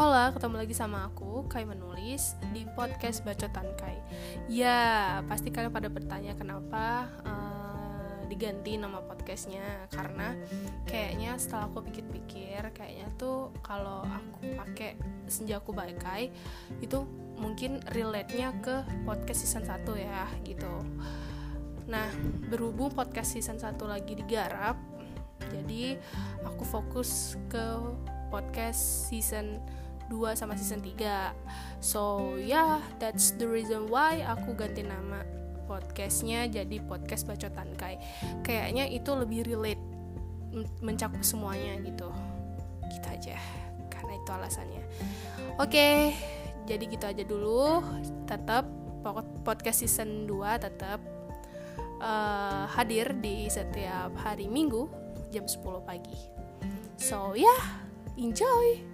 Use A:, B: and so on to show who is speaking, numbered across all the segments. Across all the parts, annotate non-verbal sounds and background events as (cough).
A: Hola, ketemu lagi sama aku, Kai Menulis, di podcast Bacotan Kai. Ya, pasti kalian pada bertanya kenapa uh, diganti nama podcastnya. Karena kayaknya setelah aku pikir-pikir, kayaknya tuh kalau aku pakai Senjaku Kai Itu mungkin relate-nya ke podcast season 1 ya, gitu. Nah, berhubung podcast season 1 lagi digarap Jadi, aku fokus ke podcast season 2 sama season 3 so yeah that's the reason why aku ganti nama podcastnya jadi podcast bacotan kai. Kayaknya itu lebih relate mencakup semuanya gitu. Gitu aja karena itu alasannya. Oke okay, jadi gitu aja dulu. Tetap podcast season 2 tetap uh, hadir di setiap hari minggu jam 10 pagi. So yeah enjoy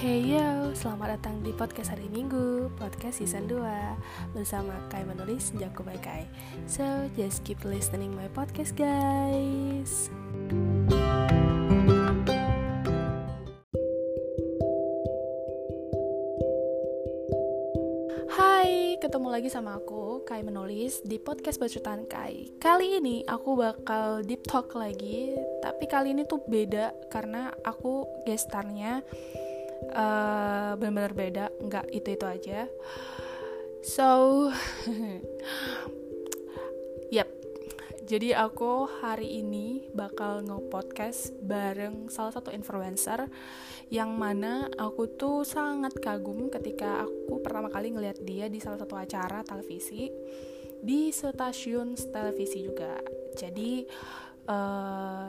A: Hey yo, selamat datang di podcast hari Minggu, podcast season 2 Bersama Kai menulis Jago by Kai. So, just keep listening my podcast guys. Ketemu lagi sama aku, Kai Menulis, di podcast Bacutan Kai. Kali ini aku bakal deep talk lagi Tapi kali ini tuh beda karena aku gestarnya uh, benar-benar beda Nggak itu-itu aja. So, (laughs) yep. Jadi aku hari ini bakal nge-podcast bareng salah satu influencer yang mana aku tuh sangat kagum ketika aku pertama kali ngeliat dia di salah satu acara televisi di stasiun televisi juga. Jadi uh,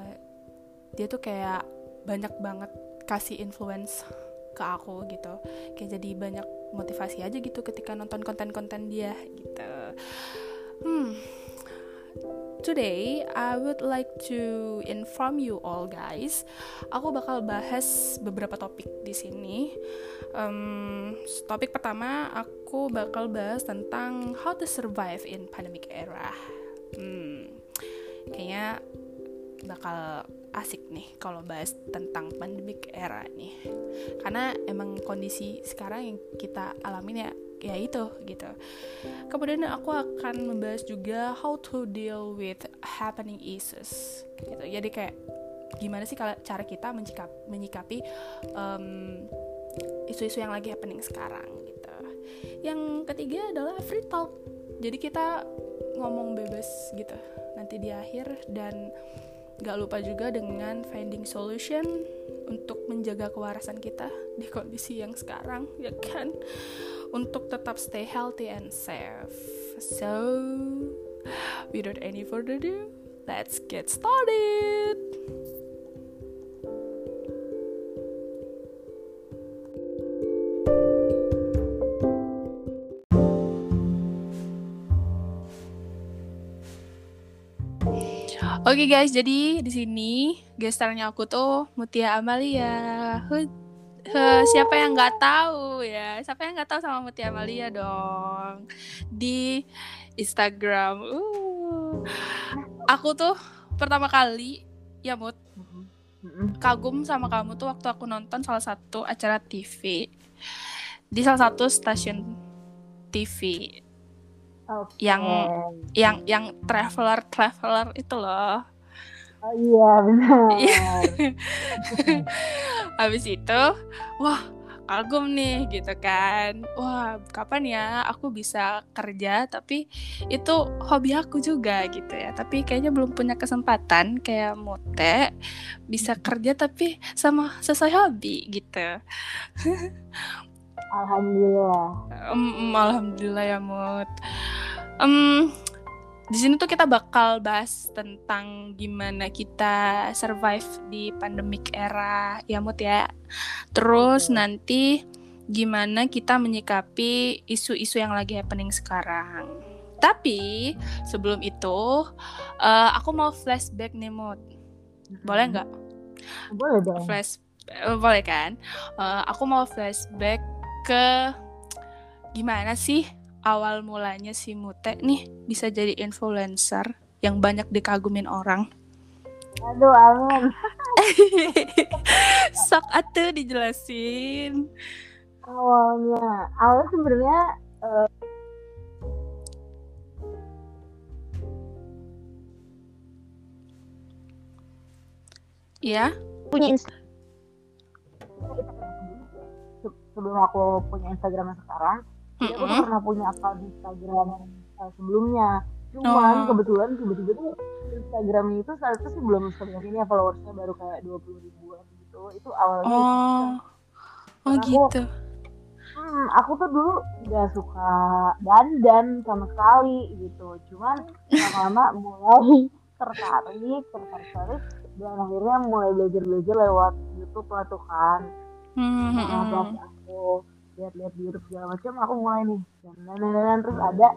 A: dia tuh kayak banyak banget kasih influence ke aku gitu. Kayak jadi banyak motivasi aja gitu ketika nonton konten-konten dia gitu. Hmm, Today, I would like to inform you all guys. Aku bakal bahas beberapa topik di sini. Um, topik pertama, aku bakal bahas tentang how to survive in pandemic era. Hmm, kayaknya bakal asik nih kalau bahas tentang pandemic era nih. Karena emang kondisi sekarang yang kita alamin ya ya itu gitu. Kemudian aku akan membahas juga how to deal with happening issues gitu. Jadi kayak gimana sih kalau cara kita menyikap, menyikapi um, isu-isu yang lagi happening sekarang gitu. Yang ketiga adalah free talk. Jadi kita ngomong bebas gitu nanti di akhir. Dan gak lupa juga dengan finding solution untuk menjaga kewarasan kita di kondisi yang sekarang ya kan untuk tetap stay healthy and safe. So, without any further ado, let's get started. Oke okay guys, jadi di sini gestarnya aku tuh Mutia Amalia. Uh, siapa yang nggak tahu ya? Siapa yang nggak tahu sama Mutia Amalia dong di Instagram? Uh. Aku tuh pertama kali ya Mut kagum sama kamu tuh waktu aku nonton salah satu acara TV di salah satu stasiun TV okay. yang yang yang traveler traveler itu loh
B: Oh iya benar. Iya.
A: Habis itu, wah kagum nih gitu kan. Wah kapan ya aku bisa kerja tapi itu hobi aku juga gitu ya. Tapi kayaknya belum punya kesempatan kayak Mute bisa kerja tapi sama sesuai hobi gitu.
B: Alhamdulillah.
A: Um, alhamdulillah ya Mut. Um, di sini tuh kita bakal bahas tentang gimana kita survive di pandemic era ya Mut ya. Terus nanti gimana kita menyikapi isu-isu yang lagi happening sekarang. Tapi sebelum itu uh, aku mau flashback nih Mut. Boleh nggak?
B: Boleh dong.
A: Flash uh, boleh kan? Uh, aku mau flashback ke gimana sih awal mulanya si Mute nih bisa jadi influencer yang banyak dikagumin orang?
B: Aduh, amin. (laughs)
A: Sok atuh dijelasin.
B: Awalnya, awalnya sebenarnya uh,
A: Iya.
B: Punya Instagram. Sebelum aku punya Instagram sekarang, mm -hmm. aku tuh pernah punya akun Instagram uh, sebelumnya. Cuman oh. kebetulan tiba-tiba tuh Instagramnya itu saat itu sih belum sebanyak ini ya followersnya baru kayak dua puluh ribuan gitu. Itu awalnya.
A: Oh. Oh gitu.
B: hmm, aku tuh dulu gak suka dandan sama sekali gitu. Cuman lama-lama (laughs) mulai tertarik, tertarik, dan akhirnya mulai belajar-belajar lewat YouTube lah tuh kan
A: hmm,
B: nah, aku lihat-lihat di YouTube segala macam aku mulai nih. Dan dan, dan, terus ada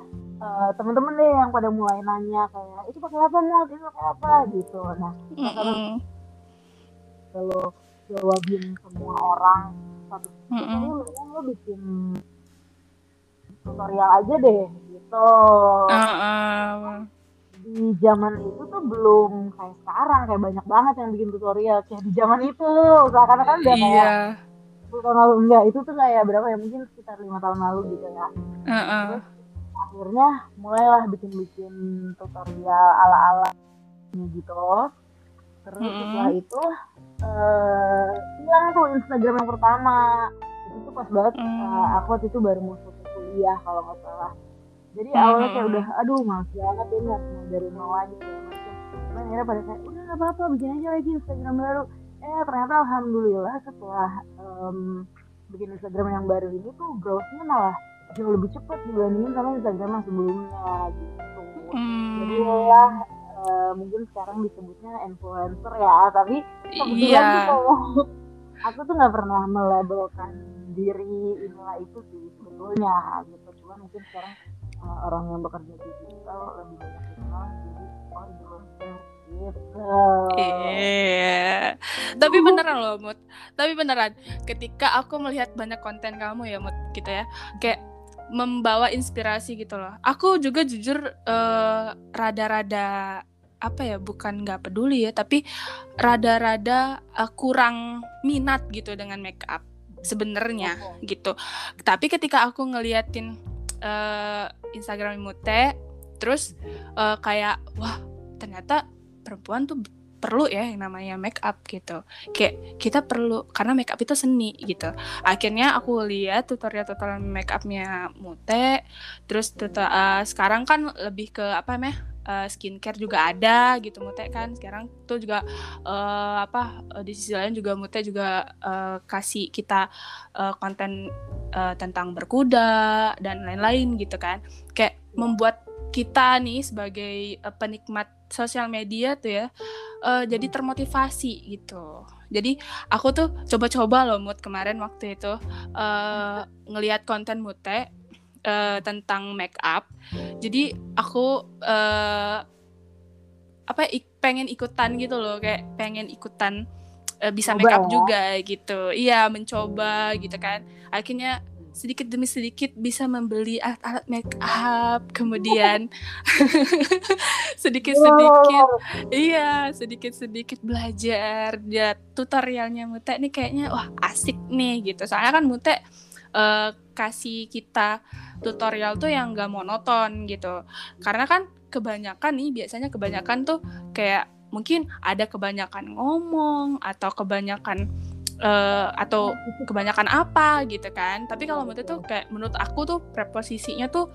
B: uh, temen-temen deh yang pada mulai nanya kayak itu pakai apa mau itu pakai apa? Gitu. Nah kalau kalau jawabin semua orang satu kayaknya mendingan lo bikin tutorial aja deh gitu.
A: Uh, uh
B: di zaman itu tuh belum kayak sekarang kayak banyak banget yang bikin tutorial kayak di zaman itu. Karena kan udah kayak
A: iya.
B: Tahun lalu enggak itu tuh kayak berapa ya mungkin sekitar lima tahun lalu gitu ya
A: uh -uh.
B: terus akhirnya mulailah bikin-bikin tutorial ala-ala gitu terus mm -hmm. setelah itu uh, hilang tuh Instagram yang pertama itu pas banget mm. uh, aku waktu itu baru mau selesai kuliah kalau nggak salah jadi hmm. awalnya kayak udah aduh males banget harus mulai dari nol lagi kayak macam cuman akhirnya pada kayak udah gak apa-apa bikin aja lagi Instagram baru eh ternyata alhamdulillah setelah um, bikin Instagram yang baru ini tuh growthnya malah jauh lebih cepat dibandingin sama Instagram yang sebelumnya gitu
A: hmm.
B: jadi lah uh, mungkin sekarang disebutnya influencer ya tapi kebetulan
A: yeah.
B: tuh (laughs) aku tuh nggak pernah melabelkan diri inilah itu sih sebetulnya gitu cuman mungkin sekarang uh, orang yang bekerja di digital lebih banyak dikenal jadi oh influencer gitu.
A: Iya. Tapi beneran loh, Mut. Tapi beneran ketika aku melihat banyak konten kamu ya, Mut, gitu ya. Kayak membawa inspirasi gitu loh. Aku juga jujur rada rada-rada apa ya bukan nggak peduli ya tapi rada-rada uh, kurang minat gitu dengan make up sebenarnya oh. gitu tapi ketika aku ngeliatin uh, Instagram Mute terus uh, kayak wah ternyata perempuan tuh perlu ya yang namanya make up gitu. Kayak kita perlu karena make up itu seni gitu. Akhirnya aku lihat tutorial-tutorial make upnya Mute terus tutor, uh, sekarang kan lebih ke apa namanya uh, skincare juga ada gitu Mute kan. Sekarang tuh juga uh, apa uh, di sisi lain juga Mute juga uh, kasih kita uh, konten uh, tentang berkuda dan lain-lain gitu kan. Kayak membuat kita nih sebagai uh, penikmat sosial media tuh ya uh, jadi termotivasi gitu. Jadi aku tuh coba-coba loh mood kemarin waktu itu uh, ngelihat konten Mute uh, tentang make up. Jadi aku uh, apa ik pengen ikutan gitu loh kayak pengen ikutan uh, bisa make up ya? juga gitu. Iya mencoba gitu kan. Akhirnya sedikit demi sedikit bisa membeli alat-alat make up kemudian (laughs) sedikit sedikit iya sedikit sedikit belajar ya tutorialnya Mute nih kayaknya wah asik nih gitu. Soalnya kan Mute uh, kasih kita tutorial tuh yang gak monoton gitu. Karena kan kebanyakan nih biasanya kebanyakan tuh kayak mungkin ada kebanyakan ngomong atau kebanyakan uh, atau kebanyakan apa gitu kan. Tapi kalau menurut tuh kayak menurut aku tuh preposisinya tuh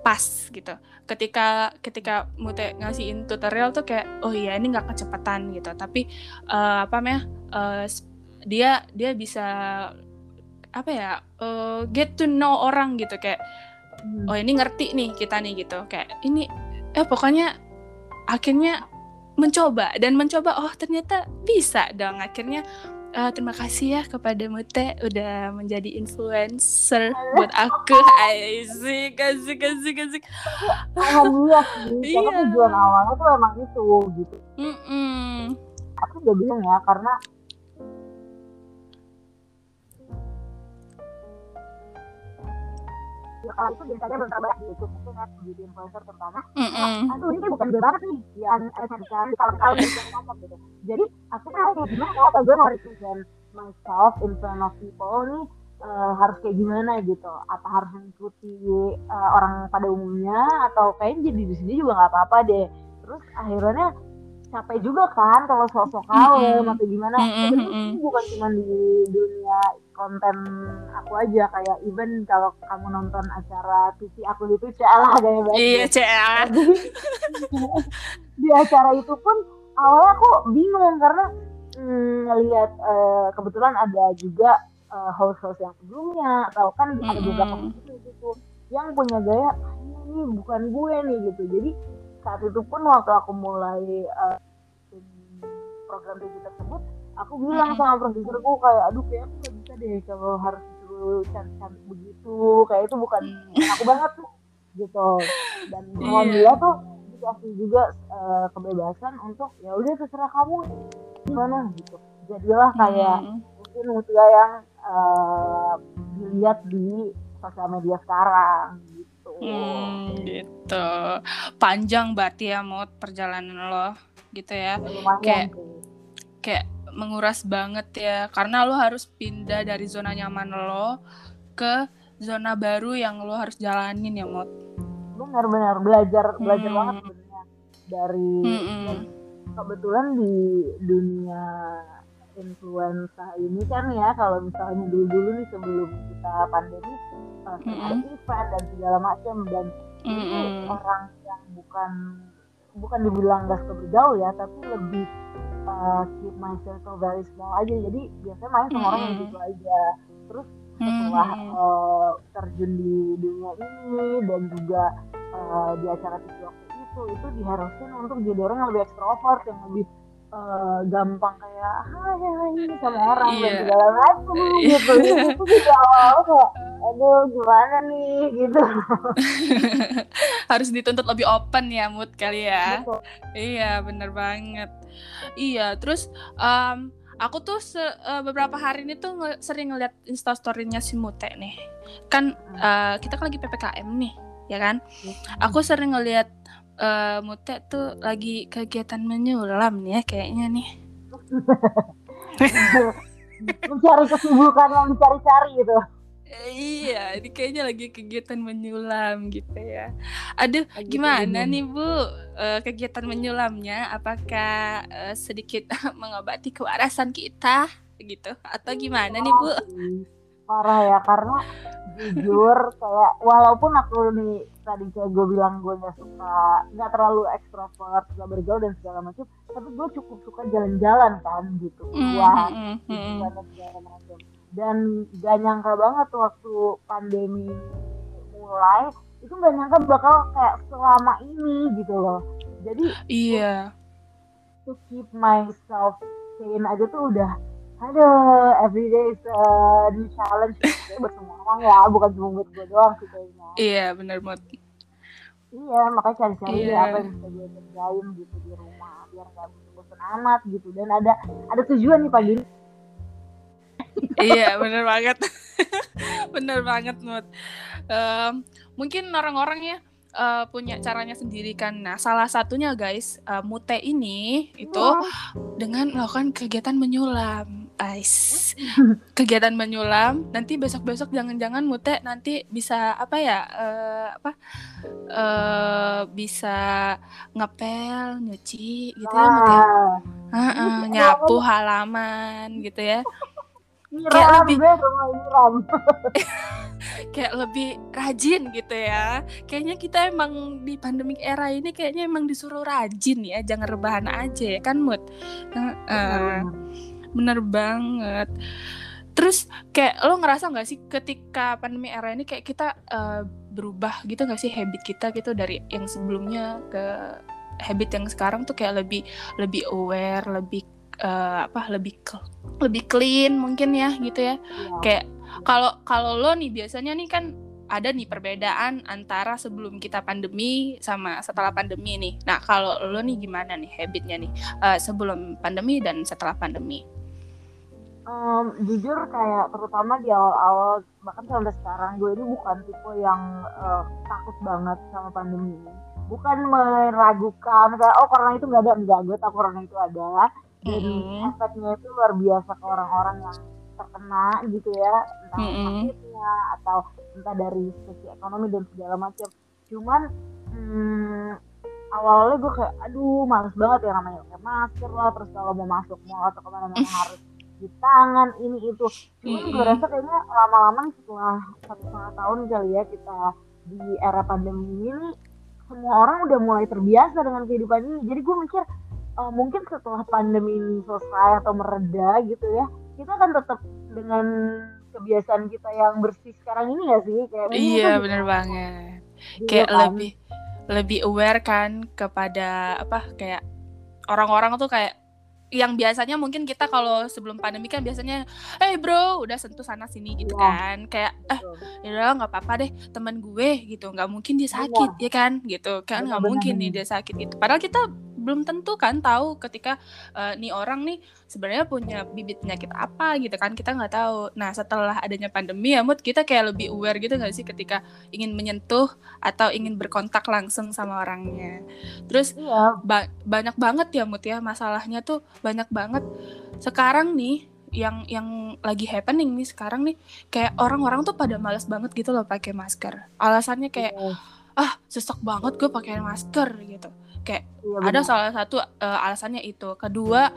A: pas gitu. Ketika ketika Mute ngasihin tutorial tuh kayak oh iya ini nggak kecepatan gitu. Tapi uh, apa namanya uh, dia dia bisa apa ya uh, get to know orang gitu. Kayak hmm. oh ini ngerti nih kita nih gitu. Kayak ini eh pokoknya akhirnya mencoba dan mencoba oh ternyata bisa dong. Akhirnya uh, terima kasih ya kepada Mute udah menjadi influencer buat aku. Asik, asik, asik, asik.
B: Alhamdulillah sih, (laughs) iya. karena tujuan awalnya tuh emang itu gitu.
A: Mm -mm.
B: Aku juga bilang ya karena circle itu biasanya belum terbatas di YouTube. Mungkin kan beauty influencer terutama.
A: Mm -mm.
B: aduh ini bukan gue banget nih yang esensial kalau kalau ngomong gitu. Jadi aku tahu kayak gimana kalau gue mau represent myself in front of people nih uh, harus kayak gimana gitu? Apa harus mengikuti uh, orang pada umumnya? Atau kayaknya jadi di sini juga nggak apa-apa deh. Terus akhirnya capek juga kan kalau sosok kalem mm -hmm. atau gimana mm -hmm. Sebenarnya bukan cuma di dunia konten aku aja kayak even kalau kamu nonton acara TV aku itu lah kayak
A: banget iya CL (laughs)
B: di acara itu pun awalnya aku bingung karena mm, ngelihat uh, kebetulan ada juga uh, host-host yang sebelumnya atau kan mm -hmm. ada beberapa gitu yang punya gaya ini bukan gue nih gitu jadi saat itu pun waktu aku mulai uh, program TV tersebut aku bilang sama produserku kayak aduh kayak aku gak bisa deh kalau harus disuruh cantik-cantik begitu kayak itu bukan aku banget tuh gitu dan iya. alhamdulillah tuh dikasih juga uh, kebebasan untuk ya udah terserah kamu gimana gitu jadilah kayak hmm. mungkin mutia yang uh, dilihat di sosial media sekarang.
A: Hmm, gitu. Panjang berarti ya mau perjalanan lo gitu ya.
B: Lumayan
A: kayak kayak menguras banget ya karena lo harus pindah dari zona nyaman lo ke zona baru yang lo harus jalanin ya Mot.
B: Benar-benar belajar belajar hmm. banget sebenarnya dari hmm. kebetulan di dunia influenza ini kan ya kalau misalnya dulu-dulu nih sebelum kita pandemi uh, mm -hmm. event dan segala macam dan mm -hmm. itu orang yang bukan bukan dibilang gak suka bergaul ya tapi lebih uh, keep my circle very small aja jadi biasanya main sama mm -hmm. orang yang gitu aja terus setelah mm -hmm. uh, terjun di dunia ini dan juga uh, di acara TV waktu itu itu diharuskan untuk jadi orang yang lebih ekstrovert yang lebih uh, gampang kayak hai hai sama orang yeah. dan segala macam yeah. gitu. Itu (laughs) juga awal-awal kayak aduh gimana nih? gitu. (laughs)
A: Harus dituntut lebih open ya mood kali ya. Betul. iya bener banget. Iya terus um, aku tuh se uh, beberapa hari ini tuh nge sering ngeliat instastorynya si Mute nih. Kan uh, kita kan lagi ppkm nih ya kan? Iya. aku sering ngeliat uh, Mute tuh lagi kegiatan menyulam nih ya kayaknya nih. (laughs)
B: mencari kesibukan yang dicari-cari gitu.
A: iya, ini kayaknya lagi kegiatan menyulam gitu ya. Aduh, lagi gimana nih Bu uh, kegiatan menyulamnya? Apakah uh, sedikit (laughs) mengobati kewarasan kita gitu atau gimana nih Bu?
B: Parah ya, karena jujur kayak walaupun aku nih tadi kayak gue bilang gue nggak suka nggak terlalu ekstrovert nggak bergaul dan segala macam tapi gue cukup suka jalan-jalan kan gitu. Keluar mm, mm, mm, segala macam dan gak nyangka banget waktu pandemi mulai itu gak nyangka bakal kayak selama ini gitu loh. Jadi
A: iya.
B: to keep myself sane aja tuh udah Aduh, everyday is a new challenge buat semua orang ya, bukan cuma buat gue doang sih kayaknya.
A: Iya, benar banget.
B: Iya, makanya cari-cari iya. apa yang bisa gue kerjain gitu di rumah biar nggak bosan amat gitu dan ada ada tujuan nih pagi ini.
A: iya, benar banget. (laughs) benar banget, Mut. Um, mungkin orang-orang ya uh, punya caranya sendiri kan. Nah, salah satunya guys, uh, Mute ini itu oh. dengan melakukan kegiatan menyulam guys (laughs) kegiatan menyulam. Nanti besok besok jangan jangan mute nanti bisa apa ya uh, apa uh, bisa ngepel nyuci gitu ya mute uh, uh, nyapu halaman gitu ya. Kayak lebih (laughs) kayak lebih rajin gitu ya. Kayaknya kita emang di pandemik era ini kayaknya emang disuruh rajin ya jangan rebahan aja ya kan mood uh, uh, bener banget terus kayak lo ngerasa nggak sih ketika pandemi era ini kayak kita uh, berubah gitu nggak sih habit kita gitu dari yang sebelumnya ke habit yang sekarang tuh kayak lebih lebih aware lebih uh, apa lebih lebih clean mungkin ya gitu ya, ya. kayak kalau kalau lo nih biasanya nih kan ada nih perbedaan antara sebelum kita pandemi sama setelah pandemi nih. Nah, kalau lo nih gimana nih habitnya nih uh, sebelum pandemi dan setelah pandemi?
B: Um, jujur kayak terutama di awal-awal bahkan sampai sekarang gue ini bukan tipe yang uh, takut banget sama pandemi ini. Bukan meragukan kayak oh corona itu nggak ada. Enggak gue tahu corona itu ada. Dan mm-hmm. efeknya itu luar biasa ke orang-orang yang terkena gitu ya. Entah mm-hmm. sakitnya atau entah dari sisi ekonomi dan segala macam. Cuman hmm, awalnya gue kayak aduh males banget ya namanya pakai masker lah terus kalau mau masuk mau atau ke mana-mana harus di tangan ini itu. Cuman gue rasa kayaknya lama-lama setelah satu setengah tahun kali ya kita di era pandemi ini semua orang udah mulai terbiasa dengan kehidupan ini. Jadi gue mikir uh, mungkin setelah pandemi ini selesai atau mereda gitu ya kita akan tetap dengan kebiasaan kita yang bersih sekarang ini ya sih? Kayak
A: iya kan bener banget. Gitu kayak kan? lebih lebih aware kan kepada apa kayak orang-orang tuh kayak yang biasanya mungkin kita kalau sebelum pandemi kan biasanya, eh hey bro, udah sentuh sana sini gitu ya. kan, kayak eh ya nggak apa-apa deh teman gue gitu, nggak mungkin dia sakit ya, ya kan, gitu. Kan nggak mungkin nih dia sakit gitu. Padahal kita belum tentu kan tahu ketika uh, nih orang nih sebenarnya punya bibit penyakit apa gitu kan kita nggak tahu. Nah setelah adanya pandemi ya mood kita kayak lebih aware gitu nggak sih ketika ingin menyentuh atau ingin berkontak langsung sama orangnya. Terus iya. ba banyak banget ya mood ya masalahnya tuh banyak banget. Sekarang nih yang yang lagi happening nih sekarang nih kayak orang-orang tuh pada males banget gitu loh pakai masker. Alasannya kayak iya. ah sesek banget gue pakai masker gitu kayak iya, ada salah satu uh, alasannya itu. Kedua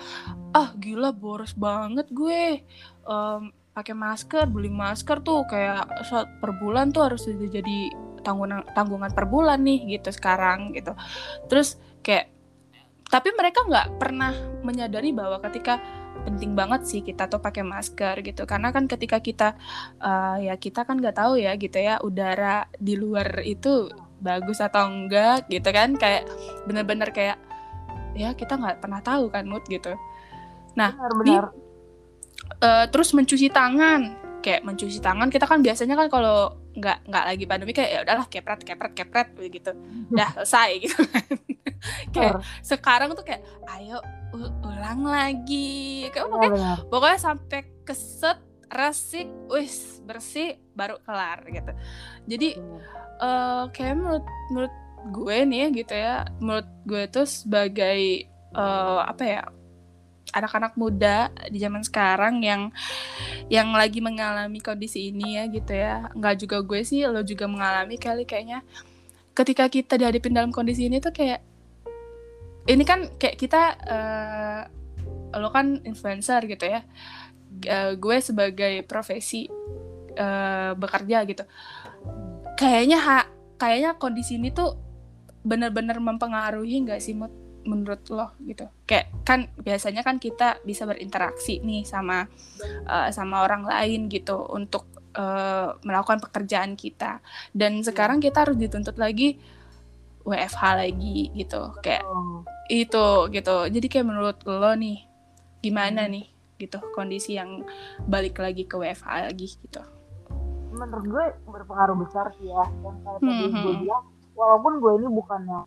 A: ah gila boros banget gue. Um, pakai masker beli masker tuh kayak per bulan tuh harus jadi tanggungan tanggungan per bulan nih gitu sekarang gitu. Terus kayak tapi mereka nggak pernah menyadari bahwa ketika penting banget sih kita tuh pakai masker gitu. Karena kan ketika kita uh, ya kita kan nggak tahu ya gitu ya udara di luar itu bagus atau enggak gitu kan kayak bener-bener kayak ya kita nggak pernah tahu kan mood gitu. Nah benar, benar. uh, terus mencuci tangan. Kayak mencuci tangan kita kan biasanya kan kalau nggak nggak lagi pandemi kayak ya udahlah kepret kepret kepret gitu udah selesai gitu kan. Kayak sekarang tuh kayak ayo ulang lagi. Kayak pokoknya pokoknya sampai keset resik wis bersih baru kelar gitu. Jadi uh, kayak menurut menurut gue nih gitu ya menurut gue tuh sebagai uh, apa ya anak-anak muda di zaman sekarang yang yang lagi mengalami kondisi ini ya gitu ya. Nggak juga gue sih lo juga mengalami kali kayaknya. Ketika kita dihadapin dalam kondisi ini tuh kayak ini kan kayak kita uh, lo kan influencer gitu ya uh, gue sebagai profesi uh, bekerja gitu. Kayaknya ha, kayaknya kondisi ini tuh benar-benar mempengaruhi nggak sih mood menurut lo gitu. Kayak kan biasanya kan kita bisa berinteraksi nih sama uh, sama orang lain gitu untuk uh, melakukan pekerjaan kita. Dan sekarang kita harus dituntut lagi WFH lagi gitu. Kayak oh. itu gitu. Jadi kayak menurut lo nih gimana hmm. nih gitu kondisi yang balik lagi ke WFH lagi gitu.
B: Menurut gue berpengaruh besar sih ya yang kayak tadi hmm, gue hmm. bilang walaupun gue ini bukannya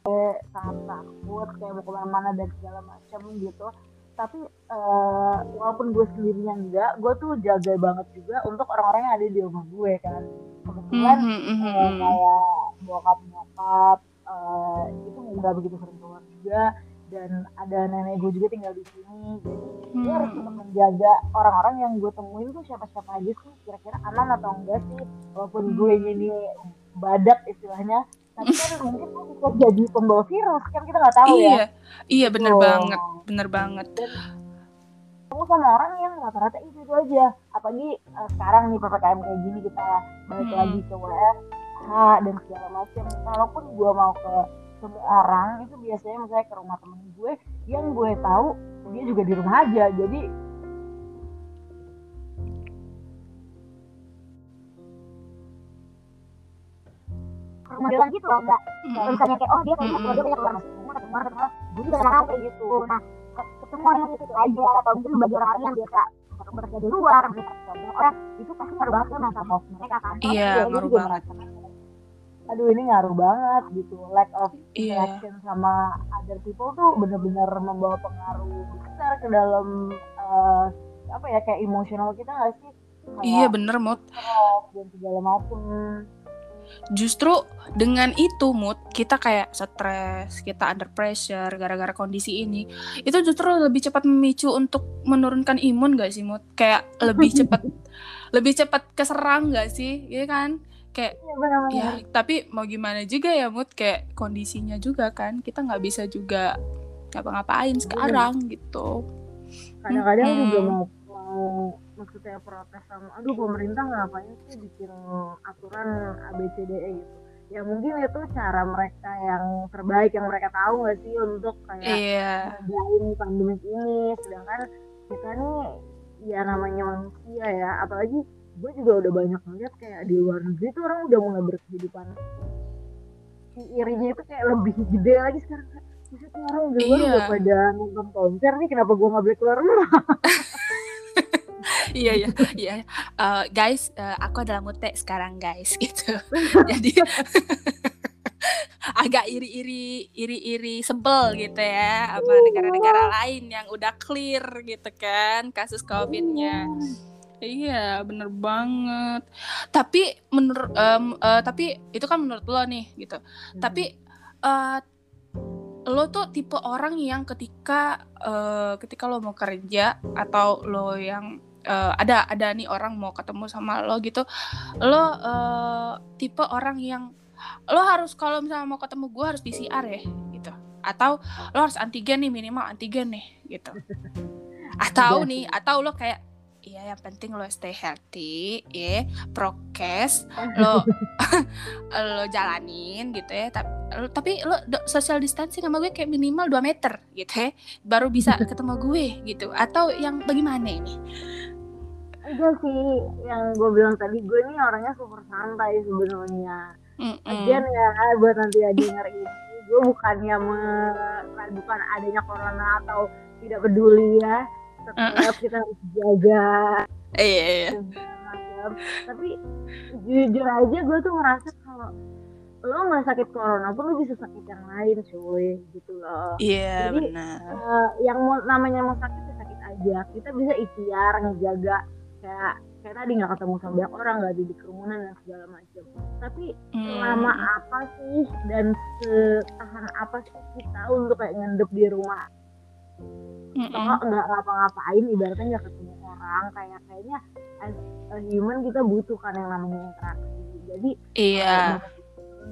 B: kayak sangat takut kayak mau ke mana-mana dan segala macam gitu tapi uh, walaupun gue sendirinya enggak gue tuh jaga banget juga untuk orang-orang yang ada di rumah gue kan. Kebetulan mm -hmm, uh, kayak bokap nyokap uh, itu nggak begitu sering keluar juga dan ada nenek gue juga tinggal di sini jadi hmm. gue harus tetap menjaga orang-orang yang gue temuin tuh siapa-siapa aja sih kira-kira aman atau enggak sih walaupun hmm. gue ini badak istilahnya tapi kan (laughs) mungkin gue bisa jadi pembawa virus kan kita nggak tahu
A: iya, ya iya bener oh. banget bener banget dan,
B: kamu sama orang yang rata-rata itu itu aja apalagi uh, sekarang nih ppkm kayak gini kita balik hmm. lagi ke WFH dan segala macam kalaupun gue mau ke semua orang itu biasanya misalnya ke rumah temen gue yang gue tahu dia juga di rumah aja jadi rumah gitu loh enggak misalnya kayak oh dia kayaknya kalau dia keluar masuk rumah atau ke mana ke mana gue juga nggak tahu kayak gitu. Nah ketemu orang itu aja atau mungkin bagi orang yang biasa bekerja di luar mereka orang itu pasti ngaruh banget health mereka kan
A: iya ngaruh banget
B: aduh ini ngaruh banget gitu. Lack of yeah. interaction sama other people tuh bener-bener membawa pengaruh besar ke dalam uh, apa ya kayak emosional kita nggak sih? Kayak
A: iya bener mood
B: dan segala macem.
A: Justru dengan itu mood kita kayak stres kita under pressure gara-gara kondisi ini itu justru lebih cepat memicu untuk menurunkan imun gak sih mood kayak lebih (laughs) cepat lebih cepat keserang gak sih? Iya kan kayak
B: Iya benar-benar.
A: ya tapi mau gimana juga ya mood kayak kondisinya juga kan kita nggak bisa juga ngapa-ngapain sekarang gitu.
B: Kadang-kadang
A: Mm-mm.
B: juga mau mau maksudnya protes sama aduh pemerintah ngapain sih bikin aturan ABCDE gitu. Ya mungkin itu cara mereka yang terbaik yang mereka tahu nggak sih untuk kayak
A: iya.
B: ngejain pandemi ini. Sedangkan kita nih ya namanya manusia ya apalagi gue juga udah banyak ngeliat kayak di luar negeri tuh orang udah mulai berkehidupan. Irinya itu kayak lebih gede lagi sekarang Maksudnya orang di luar
A: Iya.
B: udah pada nonton konser nih kenapa gue nggak boleh keluar rumah? (laughs)
A: Iya iya. Iya Eh, guys eh, aku adalah mute sekarang guys (laughs) gitu. (laughs) Jadi agak iri-iri iri-iri sebel gitu ya sama negara-negara lain yang udah clear gitu kan kasus covidnya iya bener banget. Tapi menurut em, eh, tapi itu kan menurut lo nih gitu. Tapi eh, lo tuh tipe orang yang ketika eh, ketika lo mau kerja atau lo yang eh, ada ada nih orang mau ketemu sama lo gitu lo eh, tipe orang yang lo harus kalau misalnya mau ketemu gue harus PCR ya gitu. Atau lo harus antigen nih minimal antigen nih gitu. (laughs) Atau
B: Iya
A: nih atau lo kayak Iya yang penting lo stay healthy ya prokes (laughs) lo (laughs) lo jalanin gitu ya tapi tapi lo do- social distancing sama gue kayak minimal 2 meter gitu ya baru bisa (laughs) ketemu gue gitu. Atau yang bagaimana ini?
B: Enggak sih yang gue bilang tadi gue nih orangnya super santai sebenarnya.
A: Mm-mm.
B: Lagian ya buat nanti denger ini gue bukannya me- bukan adanya corona atau tidak peduli ya tetap kita harus jaga.
A: Iya iya
B: macam tapi jujur aja gue tuh ngerasa kalau lo nggak sakit corona pun lo bisa sakit yang lain cuy gitu loh.
A: Iya
B: Jadi,
A: benar.
B: Eh, yang mau namanya mau sakit ya sakit aja. Kita bisa ikhtiar ngejaga. Kayak kayak tadi nggak ketemu sama banyak orang nggak ada di kerumunan dan segala macam. Tapi
A: Hmm.
B: selama apa sih dan setahan apa sih kita untuk kayak ngendep di rumah
A: Mm-mm.
B: atau nggak ngapa-ngapain ibaratnya nggak ketemu orang kayak kayaknya as a human kita butuh kan yang namanya interaksi. Jadi
A: iya.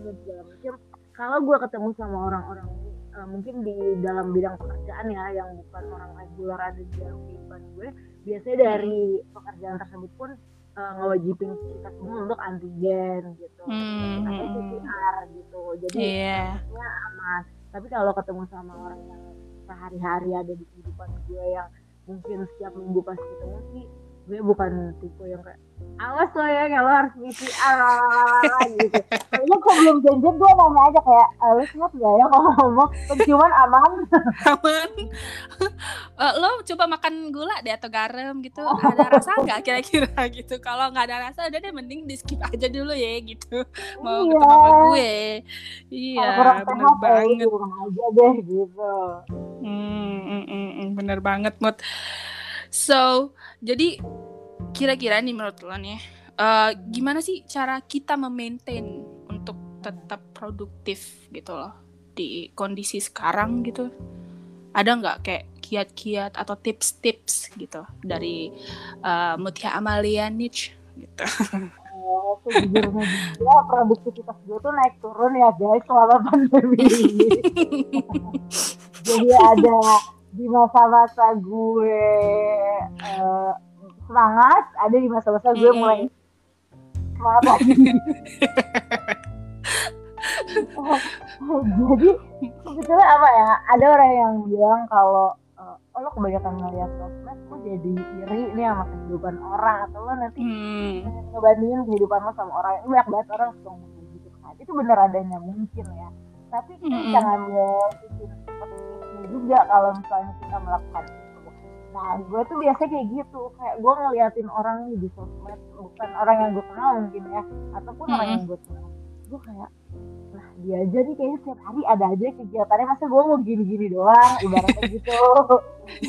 B: segala macam. Kalau gue ketemu sama orang-orang eh, mungkin di dalam bidang pekerjaan ya yang bukan orang regular ada di dalam kehidupan gue biasanya dari pekerjaan tersebut pun eh, ngewajibin kita semua untuk antigen gitu
A: Hmm,
B: atau
A: hmm, hmm.
B: PCR gitu. Jadi
A: iya.
B: aman. Tapi kalau ketemu sama orang yang sehari-hari ada di kehidupan gue yang mungkin setiap minggu pasti ketemu sih gue bukan tipe yang kayak awas lo ya kalau harus PCR lalalala," gitu. Kayaknya kok belum janjian gue nanya aja kayak "Eh, lo siap gak ya kalau ngomong? Penciuman aman.
A: Aman. (laughs) Eh, lo coba makan gula deh atau garam gitu. Ada rasa nggak kira-kira (laughs) gitu? Kalau nggak ada rasa udah deh mending di skip aja dulu ya gitu. (laughs) Mau
B: Iya.
A: ketemu sama gue. Iya bener
B: ya
A: banget.
B: rumah aja deh gitu.
A: Hmm, mm, mm, mm, bener banget mood. So, jadi kira-kira nih menurut lo nih, eh, gimana sih cara kita memaintain untuk tetap produktif gitu loh di kondisi sekarang gitu? Ada nggak kayak kiat-kiat atau tips-tips gitu dari eh, Mutia Amalia Niche gitu? (laughs)
B: Oh, sejujurnya juga produktivitas gue tuh naik turun ya guys selama pandemi ini. (laughs) Jadi ada di masa-masa gue eh, semangat, ada di masa-masa gue
A: Mm-mm.
B: mulai semangat lagi. (laughs) Jadi sebetulnya apa ya? Ada orang yang bilang kalau eh, oh lo kebanyakan ngeliat sosmed, lo jadi iri nih sama kehidupan orang atau lo nanti
A: Hmm,
B: ngebandingin kehidupan lo sama orang ini banyak banget orang suka ngomong gitu kan itu bener adanya mungkin ya tapi kita
A: Mm-mm.
B: jangan ambil sisi positifnya juga kalau misalnya kita melakukan itu nah gue tuh biasa kayak gitu. Kayak gue ngeliatin orang nih di sosmed bukan orang yang gue kenal mungkin ya ataupun orang
A: Mm-mm.
B: yang gue kenal. Gue kayak lah dia aja nih kayaknya setiap hari ada aja kegiatannya masa gue mau gini-gini doang? Ibaratnya gitu.